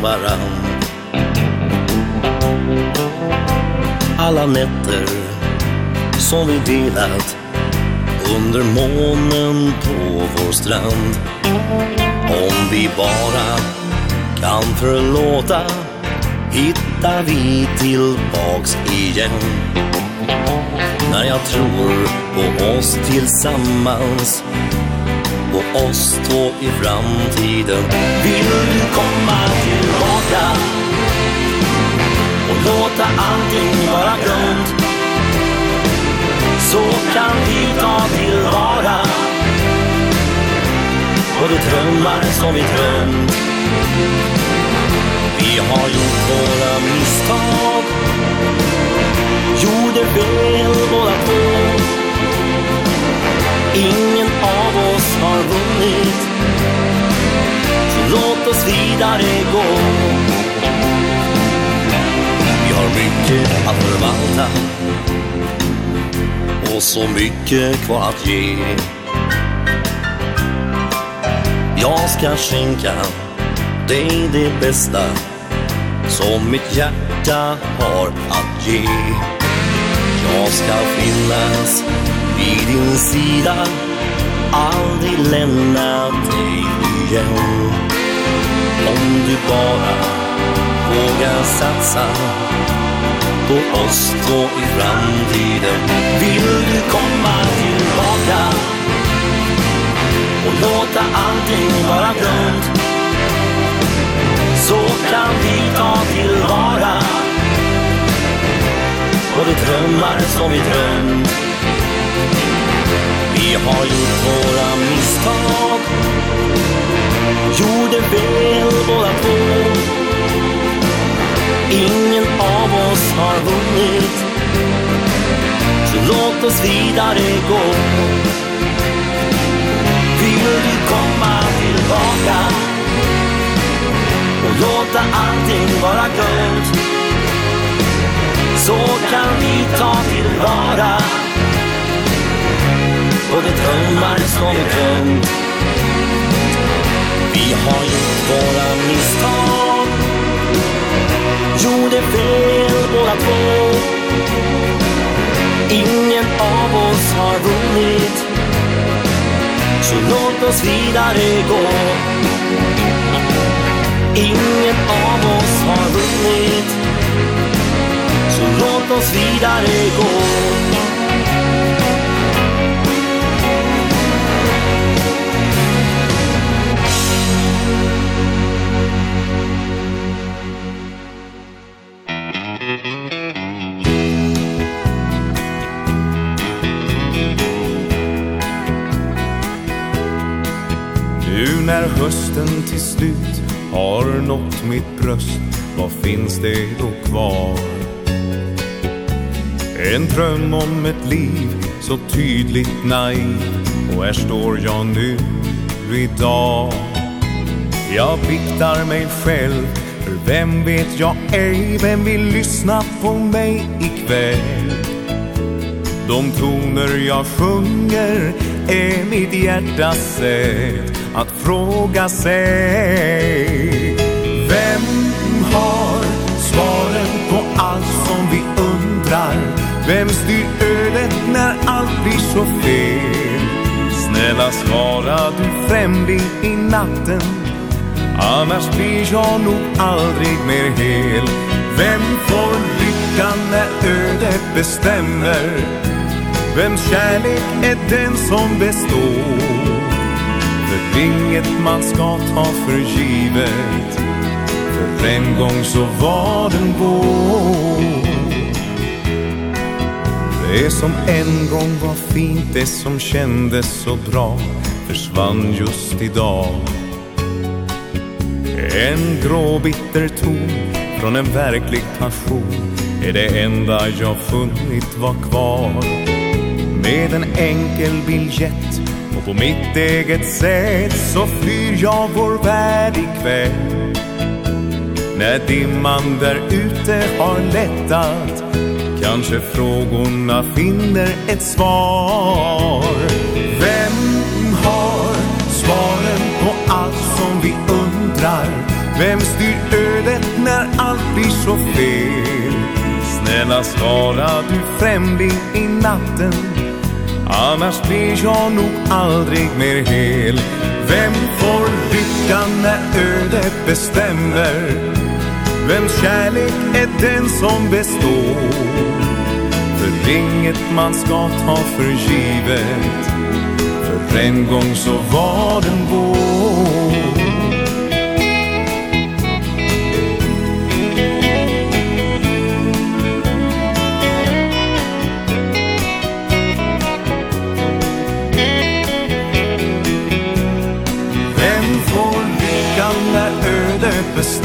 med varann. Alla nätter som vi delat Under månen på vår strand. Om vi bara kan förlåta Hittar vi tillbaks igen. När jag tror på oss tillsammans på oss två i framtiden. Vill du komma tillbaka Och låta allting vara glömt Så kan vi ta tillvara På de drömmar som vi drömt. Vi har gjort våra misstag Gjorde fel båda två Ingen av oss har vunnit. Så låt oss vidare gå. Vi har mycket att förvalta. Och så mycket kvar att ge. Jag ska skinka dig det, det bästa Som mitt hjärta har att ge. Jag ska finnas vid din sida aldrig lämna dig igen. Om du bara vågar satsa på oss två i framtiden. Vill du komma tillbaka? Och låta allting vara glömt Så kan vi ta tillvara på de drömmar som vi drömt. Vi har gjort våra misstag. Gjorde väl båda två Ingen av oss har vunnit. Så låt oss vidare gå. Vill du komma tillbaka. Och låta allting vara glömt Så kan vi ta tillvara och det drömmar som drömt Vi har gjort våra misstag. Gjorde fel båda två. Ingen av oss har vunnit. Så låt oss vidare gå. Ingen av oss har vunnit. Så låt oss vidare gå. när hösten till slut? Har nått mitt bröst? Vad finns det då kvar? En dröm om ett liv så tydligt naiv. Och här står jag nu idag. Jag biktar mig själv För vem vet jag ej? Vem vill lyssna på mig ikväll? De toner jag sjunger Är mitt hjärtas sätt att fråga sig Vem har svaren på allt som vi undrar? Vem styr ödet när allt blir så fel? Snälla svara du främling i natten Annars blir jag nog aldrig mer hel Vem får lyckan när ödet bestämmer? Vems kärlek är den som består? För inget man ska ta för givet. För en gång så var den vår Det som en gång var fint, det som kändes så bra Försvann just idag. En grå bitter ton från en verklig passion Är det enda jag funnit var kvar. Med en enkel biljett På mitt eget sätt så flyr jag vår värld ikväll När dimman där ute har lättat Kanske frågorna finner ett svar Vem har svaren på allt som vi undrar? Vem styr ödet när allt blir så fel? Snälla svara du främling i natten Annars blir jag nog aldrig mer hel. Vem får rycka när ödet bestämmer? Vems kärlek är den som består? För inget man ska ta för givet. För en gång så var den vår.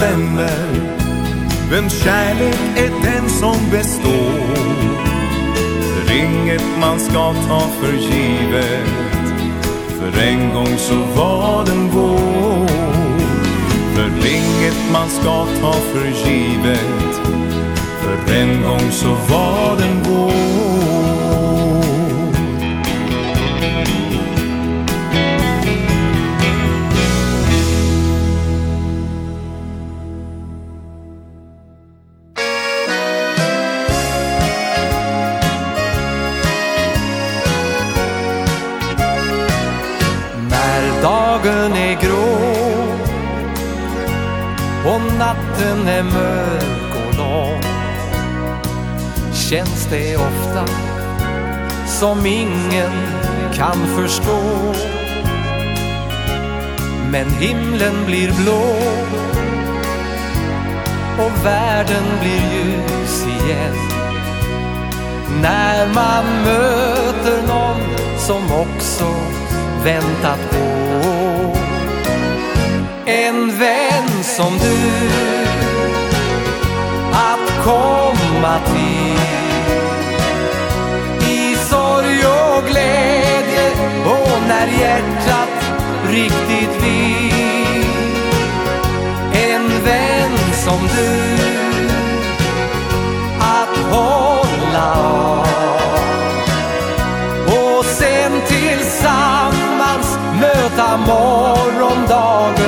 bestämmer Vems kärlek är den som består? Inget man ska ta för givet. För en gång så var den vår. För inget man ska ta för givet. För en gång så var den vår. känns det ofta som ingen kan förstå. Men himlen blir blå och världen blir ljus igen. När man möter någon som också väntat på. En vän som du Att komma till. när hjärtat riktigt vill. En vän som du att hålla av. Och sen tillsammans möta morgondagen.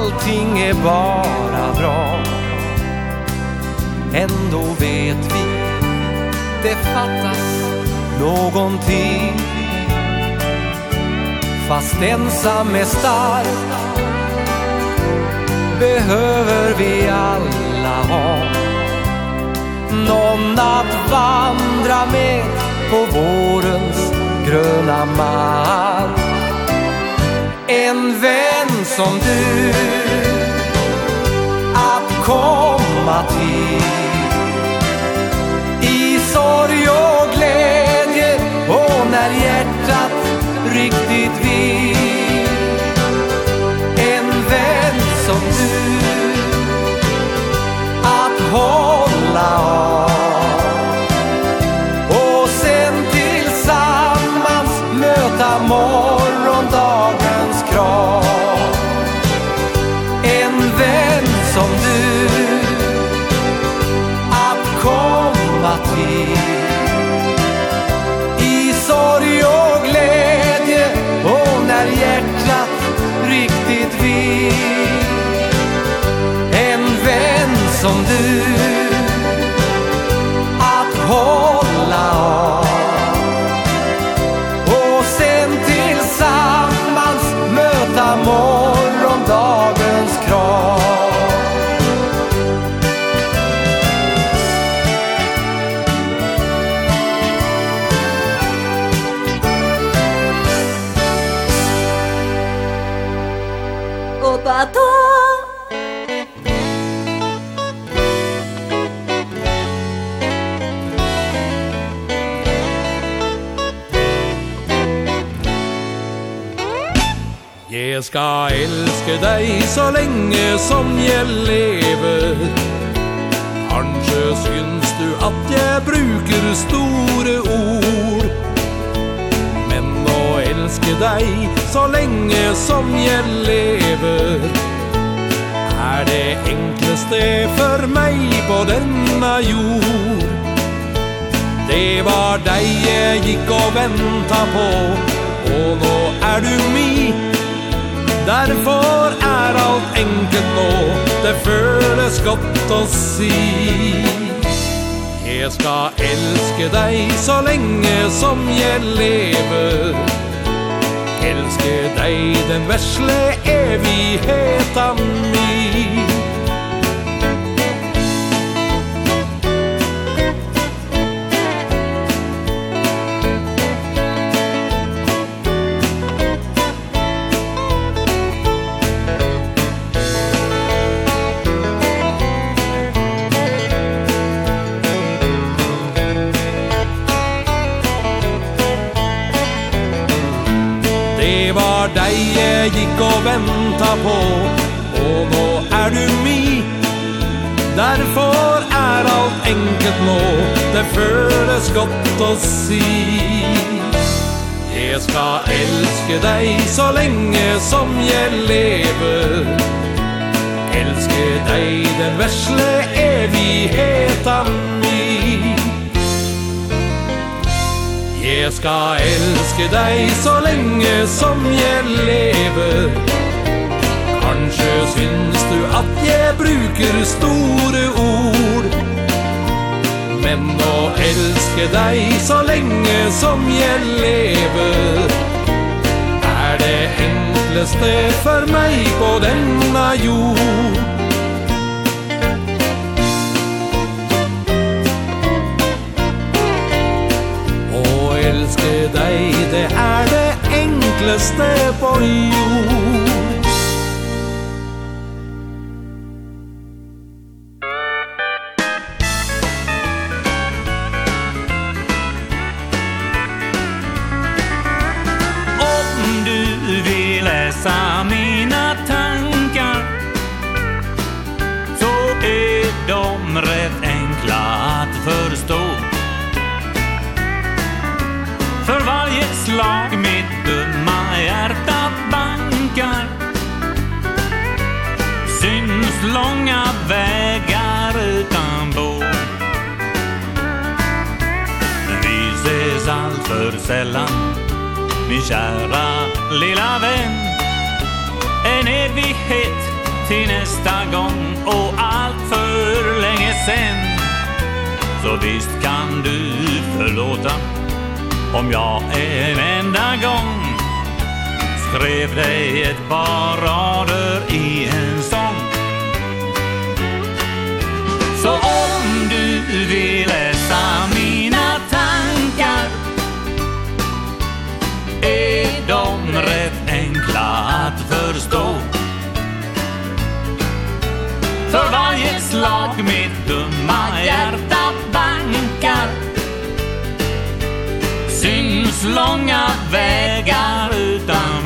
allting är bara bra. Ändå vet vi Det fattas någonting. Fast ensam är stark Behöver vi alla ha. Någon att vandra med På vårens gröna mark en vän som du att komma till. I sorg och glädje och när hjärtat riktigt vill. En vän som du Jeg skal elske deg så lenge som jeg lever. Kanskje syns du at jeg bruker store ord. Men å elske deg så lenge som jeg lever Er det enkleste for meg på denne jord. Det var deg jeg gikk og ventet på Og nå er du min. Derfor er alt enkelt nå. Det føles godt å si. Jeg skal elske deg så lenge som jeg lever. Elske deg den versle evigheten min. jeg gikk og vänta på. Og nå är du mi. Derfor er alt enkelt nå. Det føles godt å si. Jeg skal elske deg så lenge som jeg lever. Elske deg den versle evighet. Jeg skal elske deg så lenge som jeg lever. Kanskje syns du at jeg bruker store ord. Men å elske deg så lenge som jeg lever Er det enkleste for meg på denne jord. elsker deg, det er det enkleste på jord. sällan Min kära lilla vän. En evighet till nästa gång Och allt för länge sen. Så visst kan du förlåta Om jag en enda gång Skrev dig ett par rader i en sång. Så om du vill läsa min de rätt enkla att förstå. För varje slag mitt dumma hjärta bankar. Syns långa vägar utan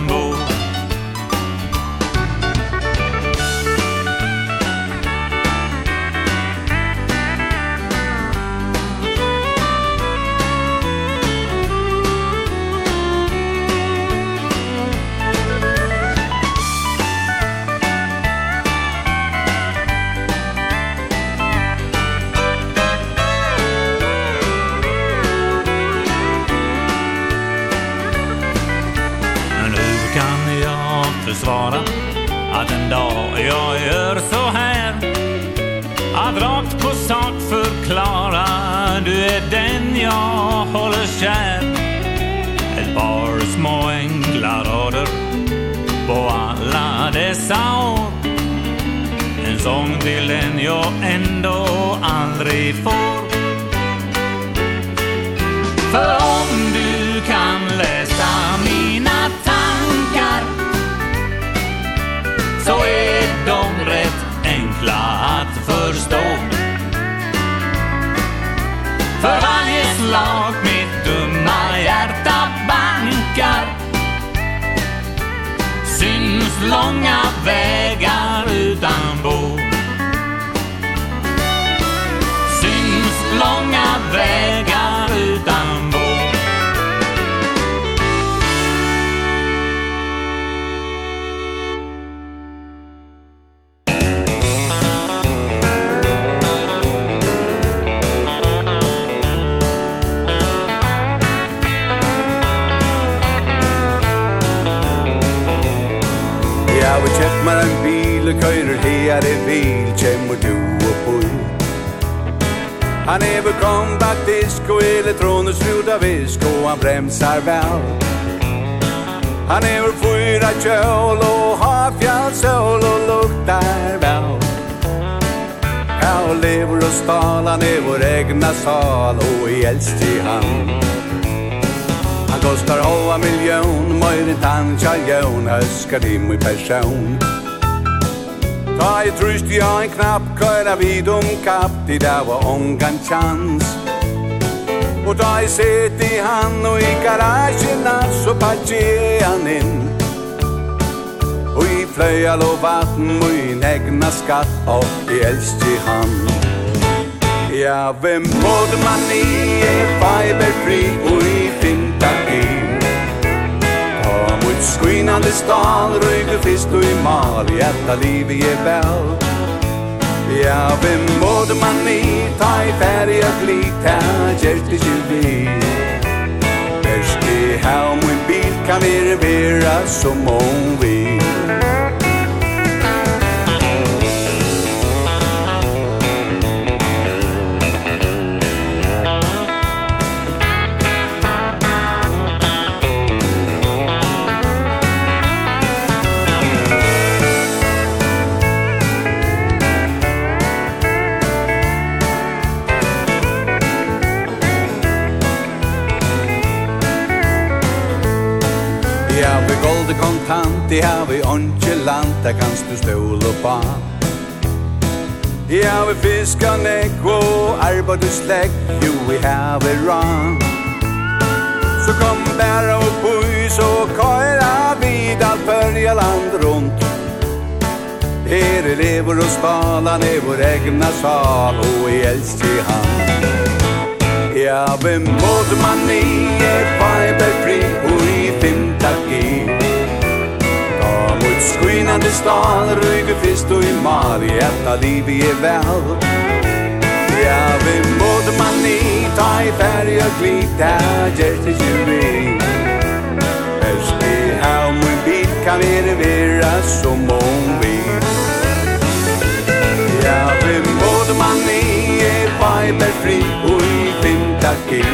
svara Att en dag jag gör så här. Att rakt på sak förklara Du är den jag håller kär. Ett par små enkla rader På alla dessa år. En sång till den jag ändå aldrig får. För om du kan så är de rätt enkla att förstå. För varje slag mitt dumma hjärta bankar Syns långa vägar utan bo. Syns långa vägar det bil Kjemmer du och bo Han er är väl kompakt och elektronisk visk Og han bremsar vel. Han er väl fyra kjøl Og har fjallsål Og luktar vel. Ja, og lever og stal, han er vår egna sal Og i äldst i hand Han kostar hova miljon, møyre tannsjaljon, høskar i min person Har jag tröst jag en knapp køyra vid om kapp Det där var ongan chans Og ta i set i han og i garagerna Så parker han inn. Og i flöjal och vatten og i negna skatt og i elst i han. Ja, vem borde man i er Fiberfri og Skrynande stal Røyde fisk og i mal. I etta liv i vel. Ja, vem mådde man i Ta i färg og glit Här i tjubi Värst i här min bil Kan vi revera som om vi land Jeg har vi åndje land Der kanst du ståle på Jeg har vi fisk og nek Og arbeid og slek Jo, jeg har vi rann Så kom bæra og boi Så køyra vid Alt följa land rundt. Her elever og spalan er vår egna sal, og i elst i hand. Ja, vi måtte man i er fiberfri, til stal Røyke fist og i mal i etta liv i er vel Ja, vi måtte man i Ta i færg og glit Da gjerst i kjuri Høst i haum i bil Kan vi revera som om vi. Ja, vi måtte man i Er vajber fri Og i vintakir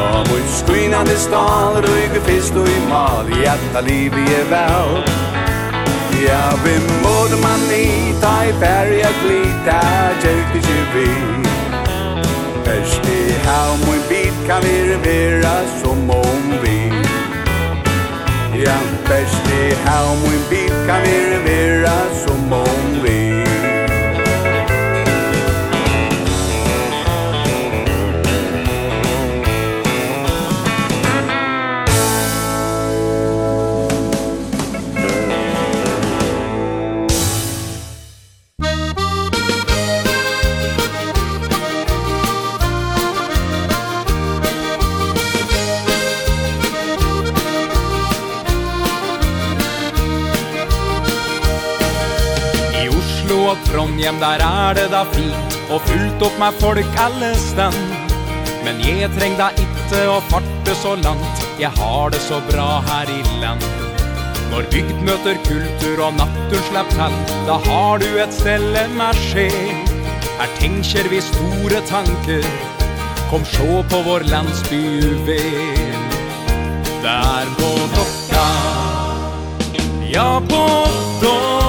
Og mot skrinande stal Røyke fyrst og i mal, i etna liv i er vel Ja, vi måte man i, ta i färja glita, kjøk i kjøvi. Først i havn må en bit kan vi revera som om vi. Ja, først i havn må en bit kan vi revera som om vi. Trondheim der er det da fint Og fullt opp med folk alle stand Men jeg treng da itte og farte så langt. Jeg har det så bra her i land. Når bygd møter kultur og natur slapp tall Da har du et stelle med skje. Her tenker vi store tanker. Kom sjå på vår landsby UV Der på Dokka. Ja på Dokka.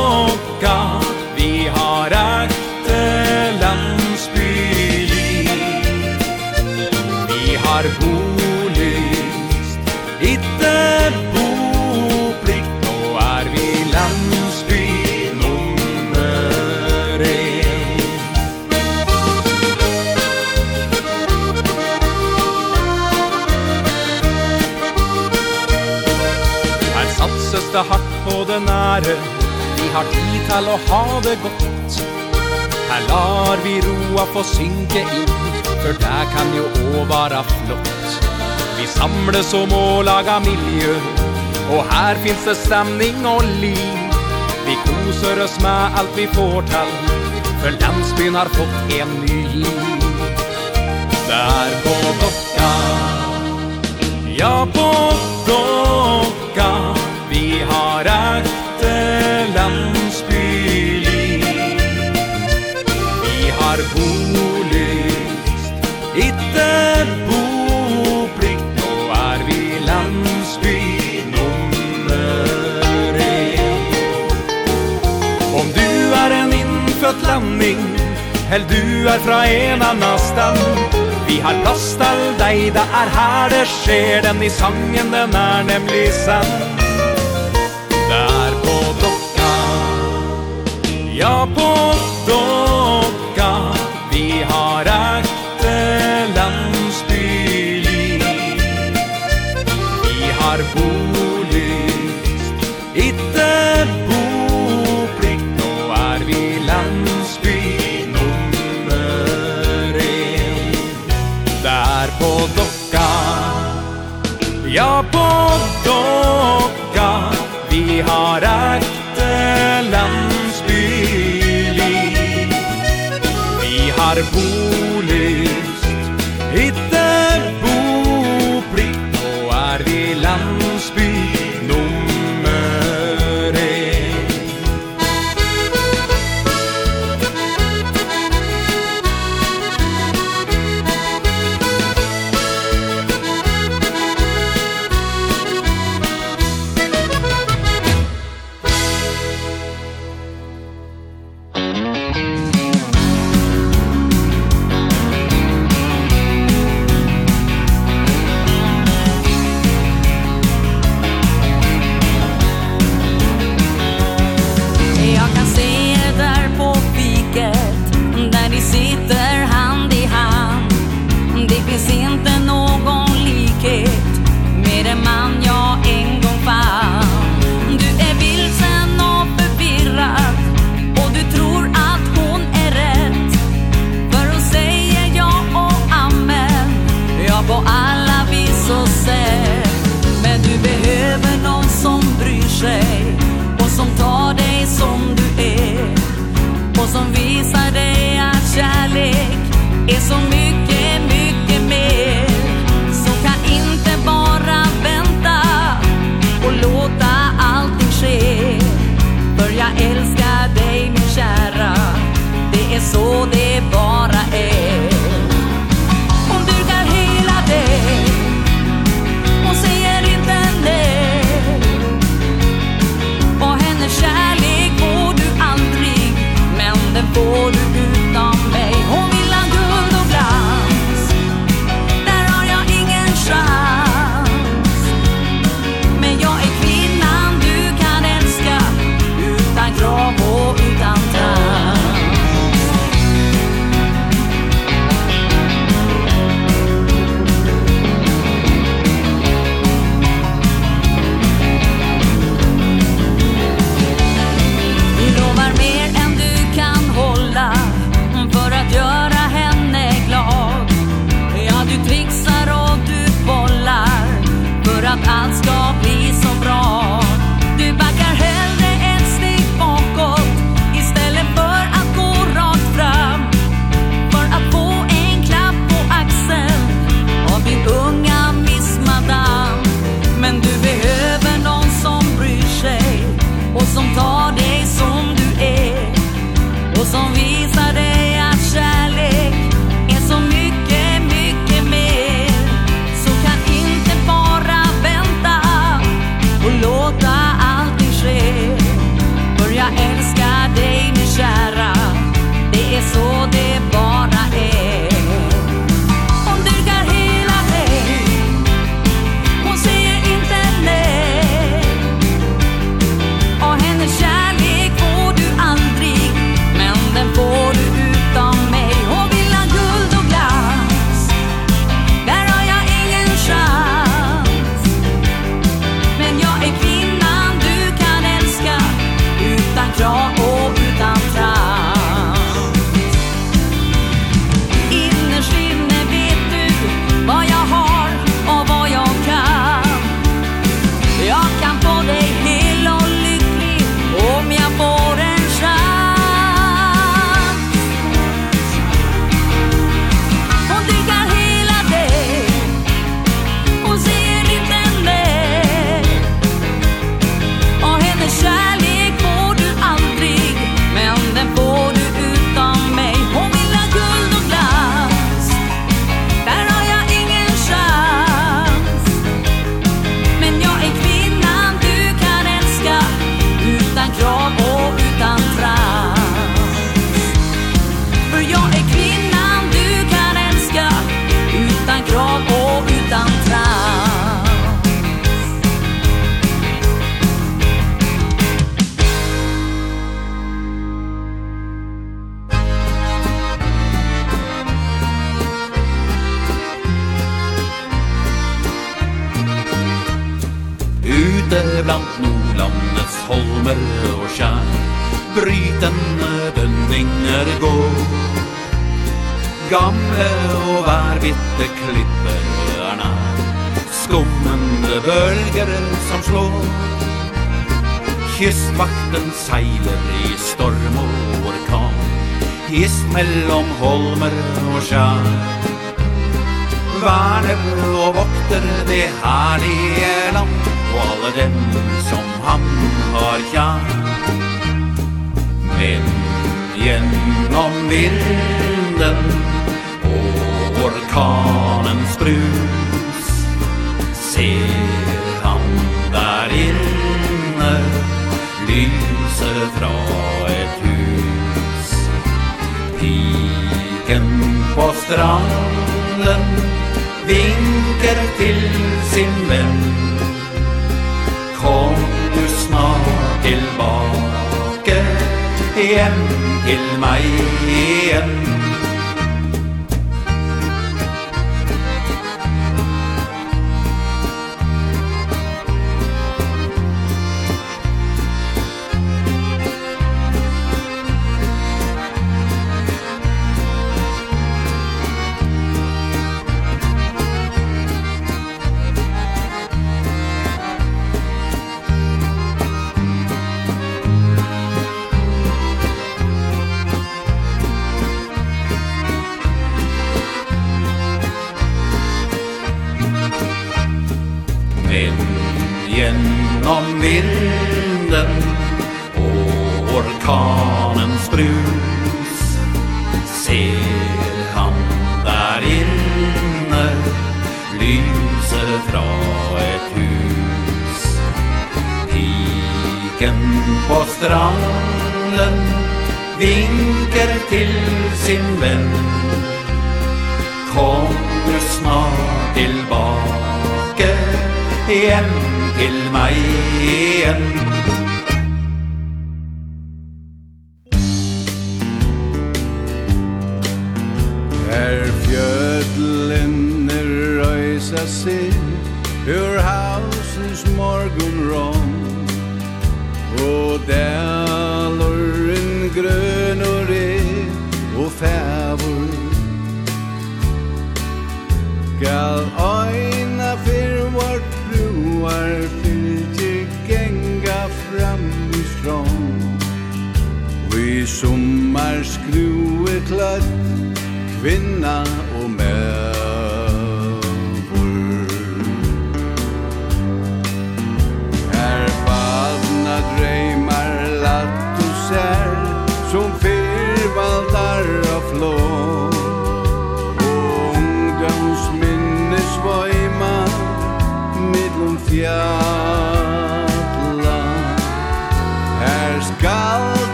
satsa hardt på det nære. Vi har tid til å ha det godt. Her lar vi roa få synke inn For det kan jo å være flott. Vi samles om å laga miljø Og her finns det stemning og liv. Vi koser oss med alt vi får til For landsbyen har fått en ny giv. Der på Dokka Ja, på Dokka har ekte landsbyli Vi har bolyst, itte boplikt Nå er vi landsby nummer en. Om du er en innfødt landing Hell du er fra en annan stand. Vi har plass til deg, det er her det skjer Den i sangen, den er nemlig sann Ja, på dokka Vi har ekte landsbyliv Vi har bolyst Itte boplikt. Nå er vi landsby nummer en. Der på dokka. Ja, på dokka Vi har ekte er bo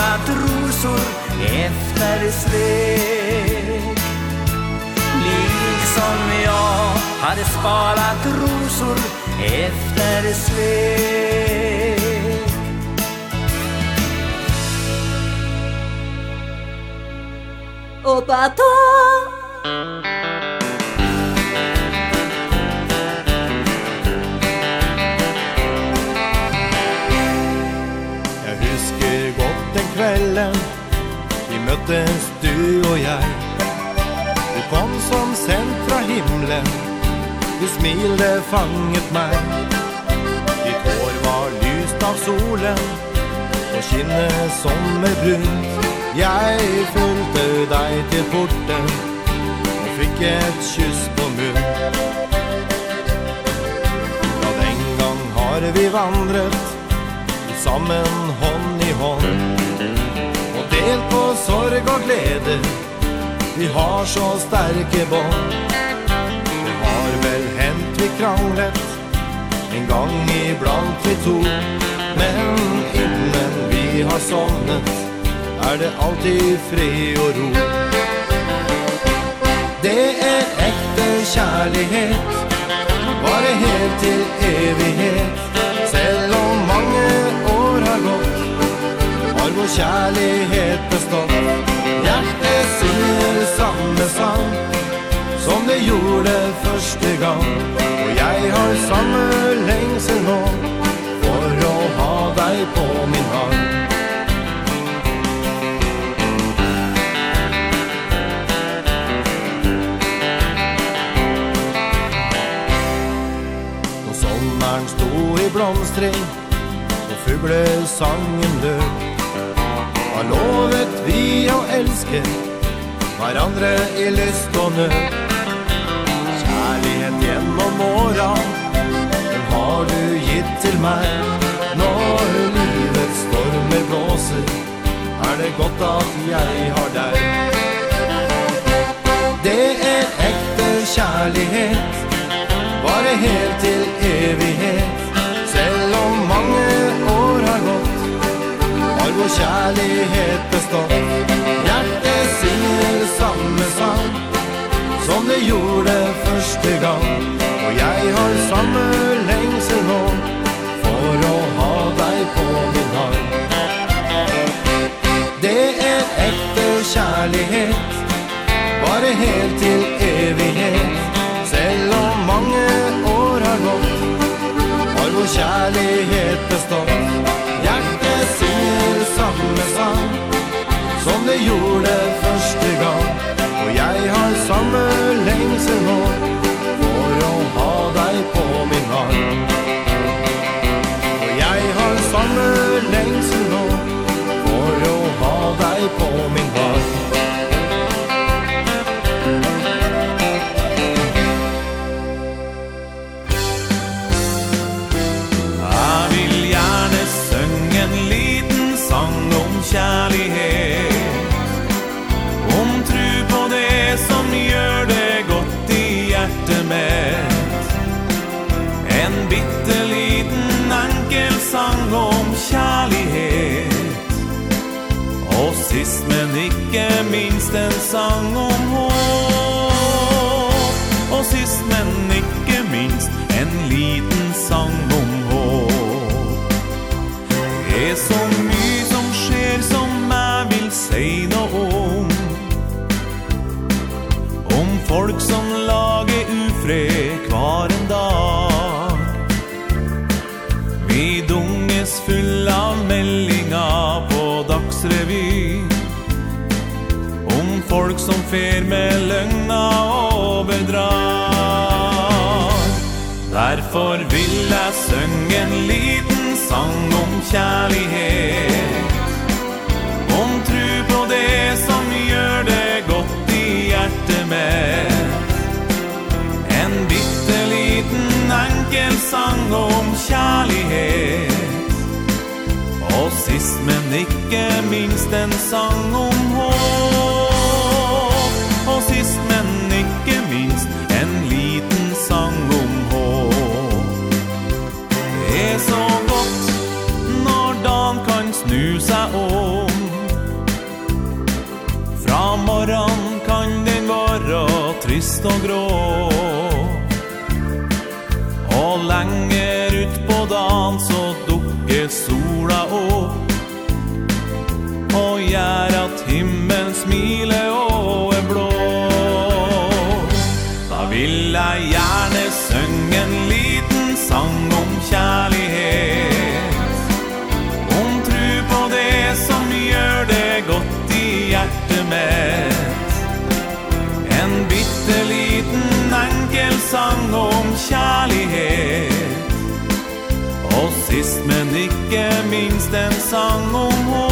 kallat rosor efter svek. Liksom jag hade sparat rosor efter svek. Opa ta kvällen. Vi möttes du och jag. Du kom som sänd fra himlen. Du smilde fanget mig. Ditt hår var lyst av solen. Och kinne sommerbrunt brunt. Jag fulgte deg til porten. Og fikk et kyss på munn Ja, den gang har vi vandret Sammen hånd i hånd. Delt på sorg og glede. Vi har så sterke bånd. Det har vel hent vi kranglet. En gang iblant vi to. Men innen vi har sovnet. Er det alltid fred og ro? Det er ekte kjærlighet. Bare helt til evighet. Selv om mange år har gått For vår kjærlighet bestått. Hjertet synger samme sang Som det gjorde første gang Og jeg har samme lengsel nå For å ha deg på min hand. Når sommeren sto i blomstring Og fuglesangen lød Har lovet vi å elske Hverandre i lyst og nød. Kjærlighet gjennom åra Den har du gitt til meg. Når livets stormer blåser Er det godt at jeg har deg. Det er ekte kjærlighet Bare helt til evighet. vår kjærlighet består. Hjertet synger samme sang Som det gjorde første gang. Og jeg har samme lengsel nå For å ha deg på min arm. Det er ekte kjærlighet Bare helt til evighet. Selv om mange år har gått Har vår kjærlighet bestått. gjorde første gang. Og jeg har samme lengse nå For å ha deg på min hand Og jeg har samme lengse nå For å ha deg på min hand sang om kjærlighet Og sist men ikke minst en sang om håp Og sist men ikke minst en liten sang om håp Det som som fer med løgna og bedrar Derfor vil jeg søng en liten sang om kjærlighet. Om tru på det som gjør det godt i hjertet mitt. En bitte liten enkel sang om kjærlighet. Og sist men ikke minst en sang om håp. trist og grå. Og lenger ut på dagen så dukker sola opp Og jeg en sang om hon.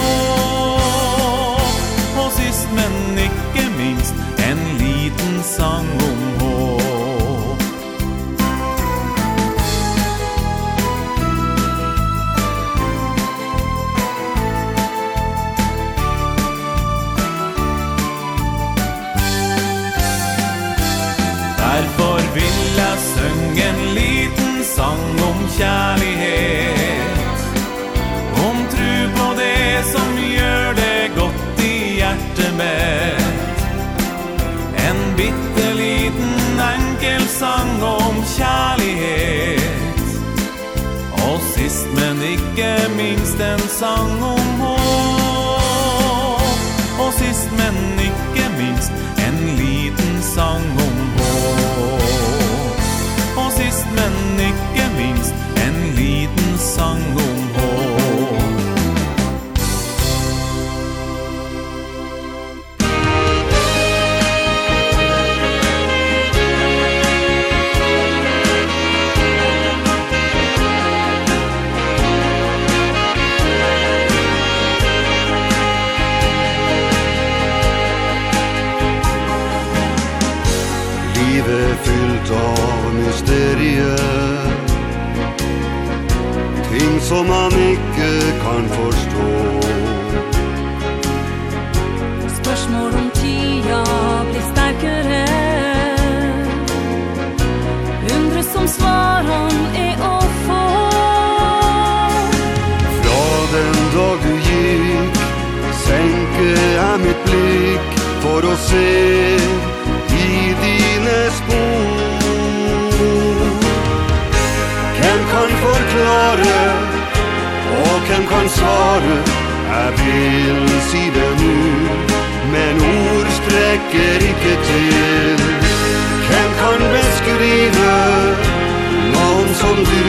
sings den song styrke er mitt blikk For å se i dine spor. Hvem kan forklare Og hvem kan svare? Jeg vil si det nu Men ord strekker ikke til. Hvem kan beskrive Noen som du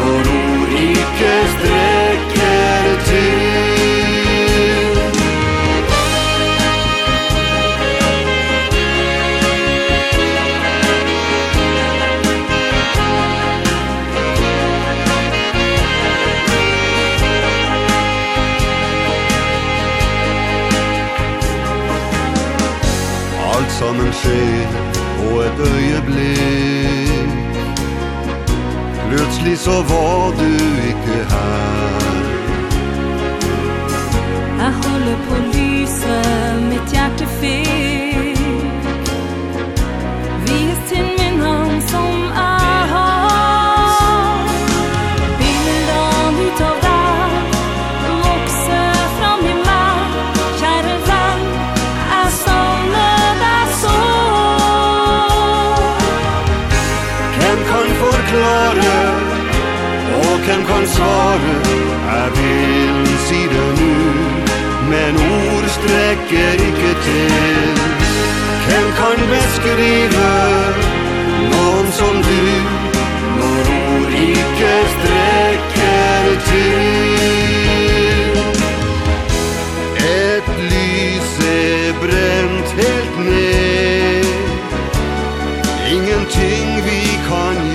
Når ord ikke strekker? besked Och et øyeblikk. Plutselig så var du ikke her. Jeg holder på lyset, Mitt hjerte fikk svare Jeg vil si det nu Men ord strekker ikke til. Hvem kan beskrive noen som du Når ord ikke strekker til? Et lys er brent helt ned. Ingenting vi kan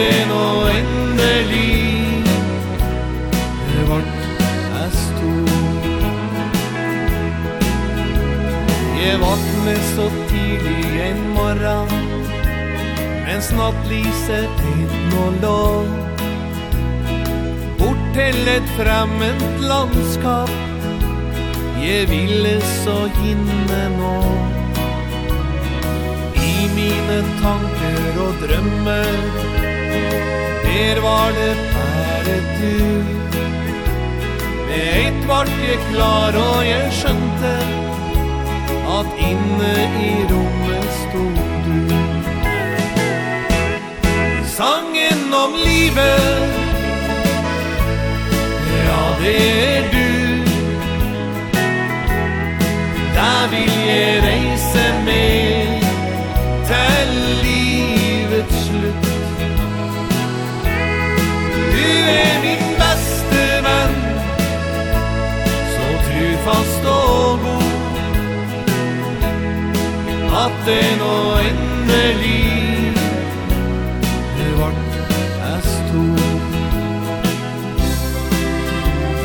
det nå endelig. Det vart er stor Jeg vakner så tidlig en morgen Mens nattlyset inn og lå Bort til et fremmed landskap Jeg ville så hinne nå. Mine tanker og drømmer Der var det bare du. Med eit vart jeg klar og jeg skjønte At inne i rommet stod du. Sangen om livet Ja, det er du. Der vil jeg reise natten nå endelig Det vart jeg sto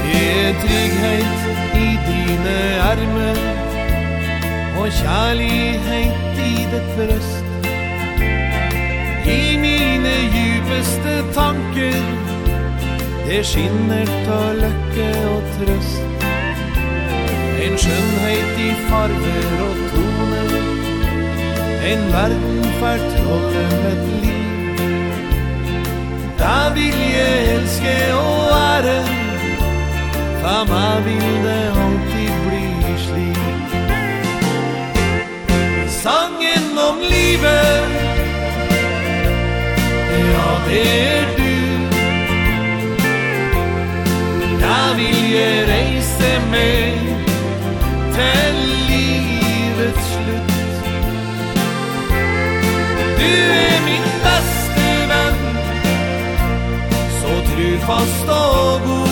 Det er trygghet i dine armer Og kjærlighet i ditt brøst I mine djupeste tanker Det skinner av lykke og trøst. En skjønnhet i farver og toner En verden fær fortrolle et liv. Da vil jeg elske og ære. Fama vil det alltid bli slik. Sangen om livet. Ja, det er du. Da vil jeg reise med. Til trofast og god.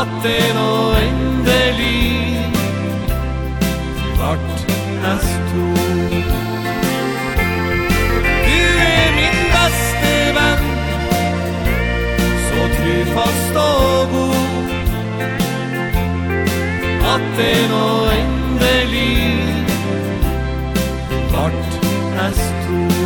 At det nå endelig Vart hans to. Du er min beste venn Så trofast og god. At det nå endelig Vart hans to.